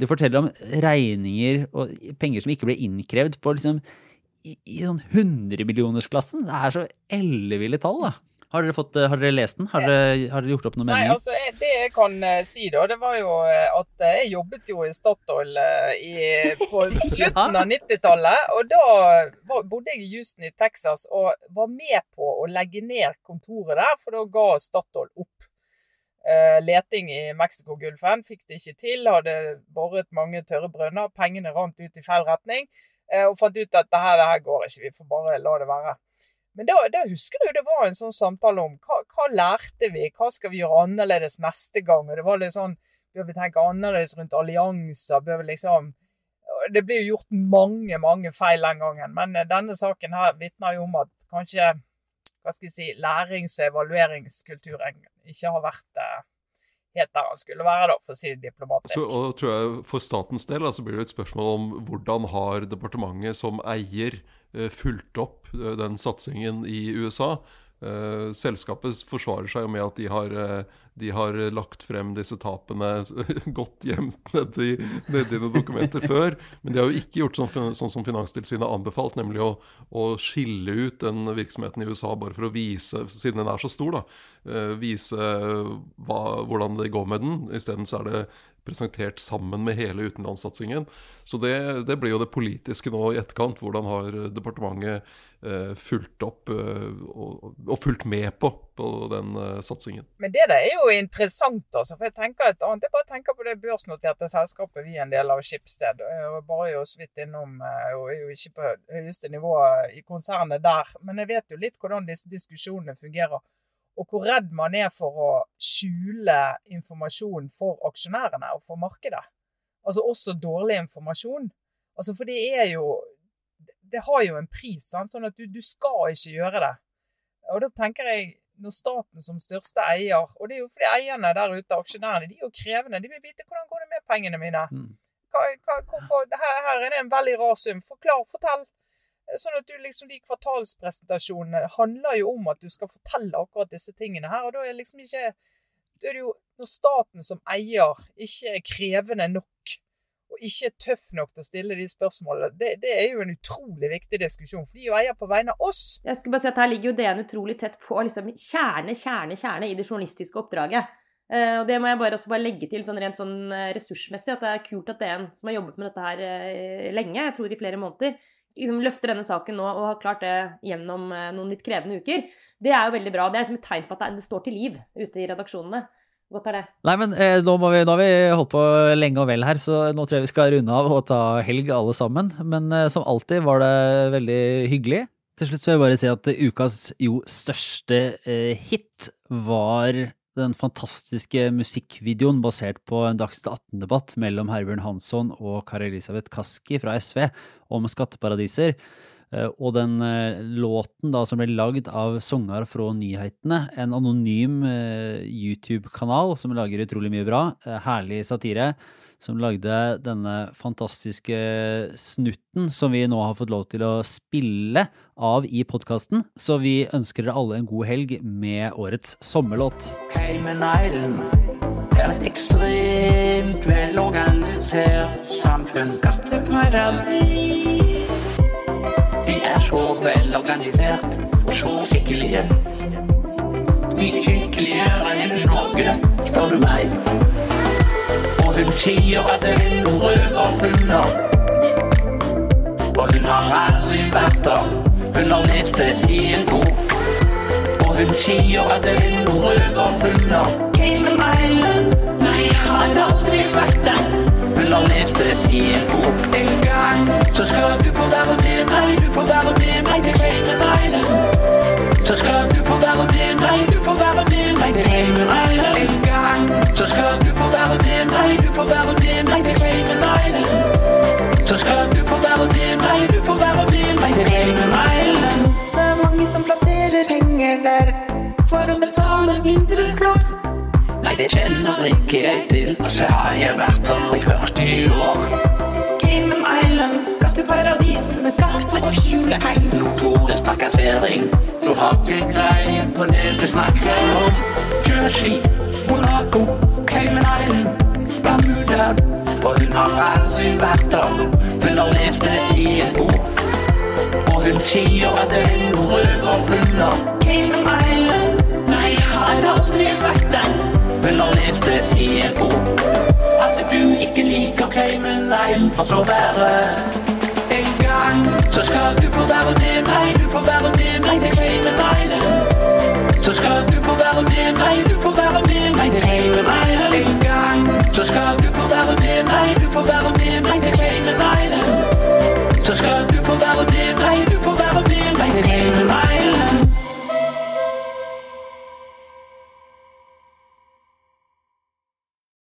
De forteller om regninger og penger som ikke ble innkrevd på liksom i, i sånn hundremillionersklassen. Det er så elleville tall, da. Har dere, fått, har dere lest den? Har dere, har dere gjort opp noen Nei, altså jeg, Det jeg kan eh, si, da, det var jo eh, at eh, jeg jobbet jo i Statoil eh, i, på slutten av 90-tallet. Og da var, bodde jeg i Houston i Texas og var med på å legge ned kontoret der, for da ga Statoil opp. Eh, leting i Mexicogolfen fikk det ikke til, hadde boret mange tørre brønner, pengene rant ut i feil retning. Eh, Og fant ut at det her, det her går ikke, vi får bare la det være. Men da, da husker du det var en sånn samtale om hva, hva lærte vi, hva skal vi gjøre annerledes neste gang? Og det var litt sånn, Bør vi tenke annerledes rundt allianser? Bør vi liksom Det blir jo gjort mange, mange feil den gangen, men eh, denne saken her vitner jo om at kanskje hva skal jeg si, lærings- og evalueringskulturen ikke har vært eh, helt der han skulle være, da, for å si det diplomatisk. Så, og tror jeg For statens del altså, blir det et spørsmål om hvordan har departementet som eier eh, fulgt opp eh, den satsingen i USA. Eh, selskapet forsvarer seg jo med at de har, eh, de har lagt frem disse tapene godt gjemt nedi, nedi noen dokumenter før. Men de har jo ikke gjort sånn, sånn som Finanstilsynet har anbefalt, nemlig å, å, skille ut den virksomheten i USA bare for å vise, siden den er så stor, da, eh, vise hva, hvordan det går med den. Isteden så er det presentert sammen med hele utenlandssatsingen. Så det, det, blir jo det politiske nå i etterkant. Hvordan har departementet eh, fulgt opp eh, og, og, fulgt med på, på den eh, satsingen? Men det der er jo interessant, altså. For jeg tenker et annet. Jeg bare tenker på det børsnoterte selskapet vi er en del av, Skipsted. Jeg bare jo så vidt innom, eh, og er jo ikke på høyeste nivå i konsernet der. Men jeg vet jo litt hvordan disse diskusjonene fungerer og hvor redd man er for å skjule informasjon for aksjonærene og for markedet. Altså også dårlig informasjon. Altså For det er jo Det har jo en pris, sånn at du, du skal ikke gjøre det. Og da tenker jeg når staten som største eier, og det er jo fordi eierne der ute, aksjonærene, de er jo krevende. De vil vite hvordan går det med pengene mine. Mm. Hva, hva, hvorfor, her, her, er det en veldig rar sum. Forklar, fortell. Sånn at du liksom, De kvartalspresentasjonene handler jo om at du skal fortelle akkurat disse tingene her. og da er liksom ikke da er det jo Når staten som eier ikke er krevende nok og ikke er tøff nok til å stille de spørsmålene, det, det er jo en utrolig viktig diskusjon. For de jo eier på vegne av oss. Jeg skal bare si at Her ligger jo DN utrolig tett på liksom, kjerne, kjerne, kjerne i det journalistiske oppdraget. Uh, og Det må jeg bare, bare legge til sånn rent sånn ressursmessig, at det er kult at DN, som har jobbet med dette her lenge, jeg tror i flere måneder, liksom løfter denne saken nå og har klart det gjennom eh, noen litt krevende uker, det er jo veldig bra. Det er liksom et tegn på at det står til liv ute i redaksjonene. Godt er det. Nei, men eh, nå, vi, nå, har vi holdt på lenge og vel her, så nå tror jeg vi skal runde av og ta helg alle sammen. Men eh, som alltid var det veldig hyggelig. Til slutt så vil jeg bare si at ukas jo største eh, hit var den fantastiske musikkvideoen basert på en Dagsnytt 18-debatt mellom Herbjørn Hansson og Kari Elisabeth Kaski fra SV om skatteparadiser. Eh, og den eh, låten da som ble lagd av sanger fra Nyhetene, en anonym eh, YouTube-kanal som lager utrolig mye bra, herlig satire, som lagde denne fantastiske snutten som vi nå har fått lov til å spille av i podkasten. Så vi ønsker dere alle en god helg med årets sommerlåt. Cayman Island er et ekstremt velorganisert samfunn. Skatteparadis. De er så velorganisert og så skikkelige. Mye skikkeligere enn Norge, spør du meg. Og hun sier at det er noen røverhunder. Og hun har aldri vært der. Hun har lest det i en bok. Og hun sier at det er noen røverhunder. Cayman Islands. Nei, jeg har aldri vært der. Hun har lest det i en bok. En gang så skal du få være med meg. Du får være med meg til Cayman Islands. Så skal du få være med meg. Du får være med meg til Cayman Islands. En gang så skal du være med meg. Du får være med meg til Cayman Islands. Så skal du få være med meg. Du får være med meg til Cayman Islands. Det er mange som plasserer penger der for å betale mindre skatt. Nei, det kjenner ikke jeg til, og så har jeg vært der i 40 år. Cayman Island, skatteparadis med skatt for å skjule penger. Notorisk trakassering, du har ikke greie på det du snakker om. Jersey, Monaco, Cayman Island, Bermuda. Og hun har aldri vært der. Hun har lest det i en bok. Og hun sier at det er noen røverhunder. Cayman Islands. Nei, jeg har aldri vært der. Hun har lest det i en bok. At du ikke liker Cayman Island, får så være. En gang så skal du få være med meg. Du får være med meg til Cayman Island. Så skal du få være med meg. Du får være med meg hele veien i gang. Så skal du få være med meg, du får være med meg til Cayman Island. Så skal du få være med meg, du får være med meg til Cayman Island.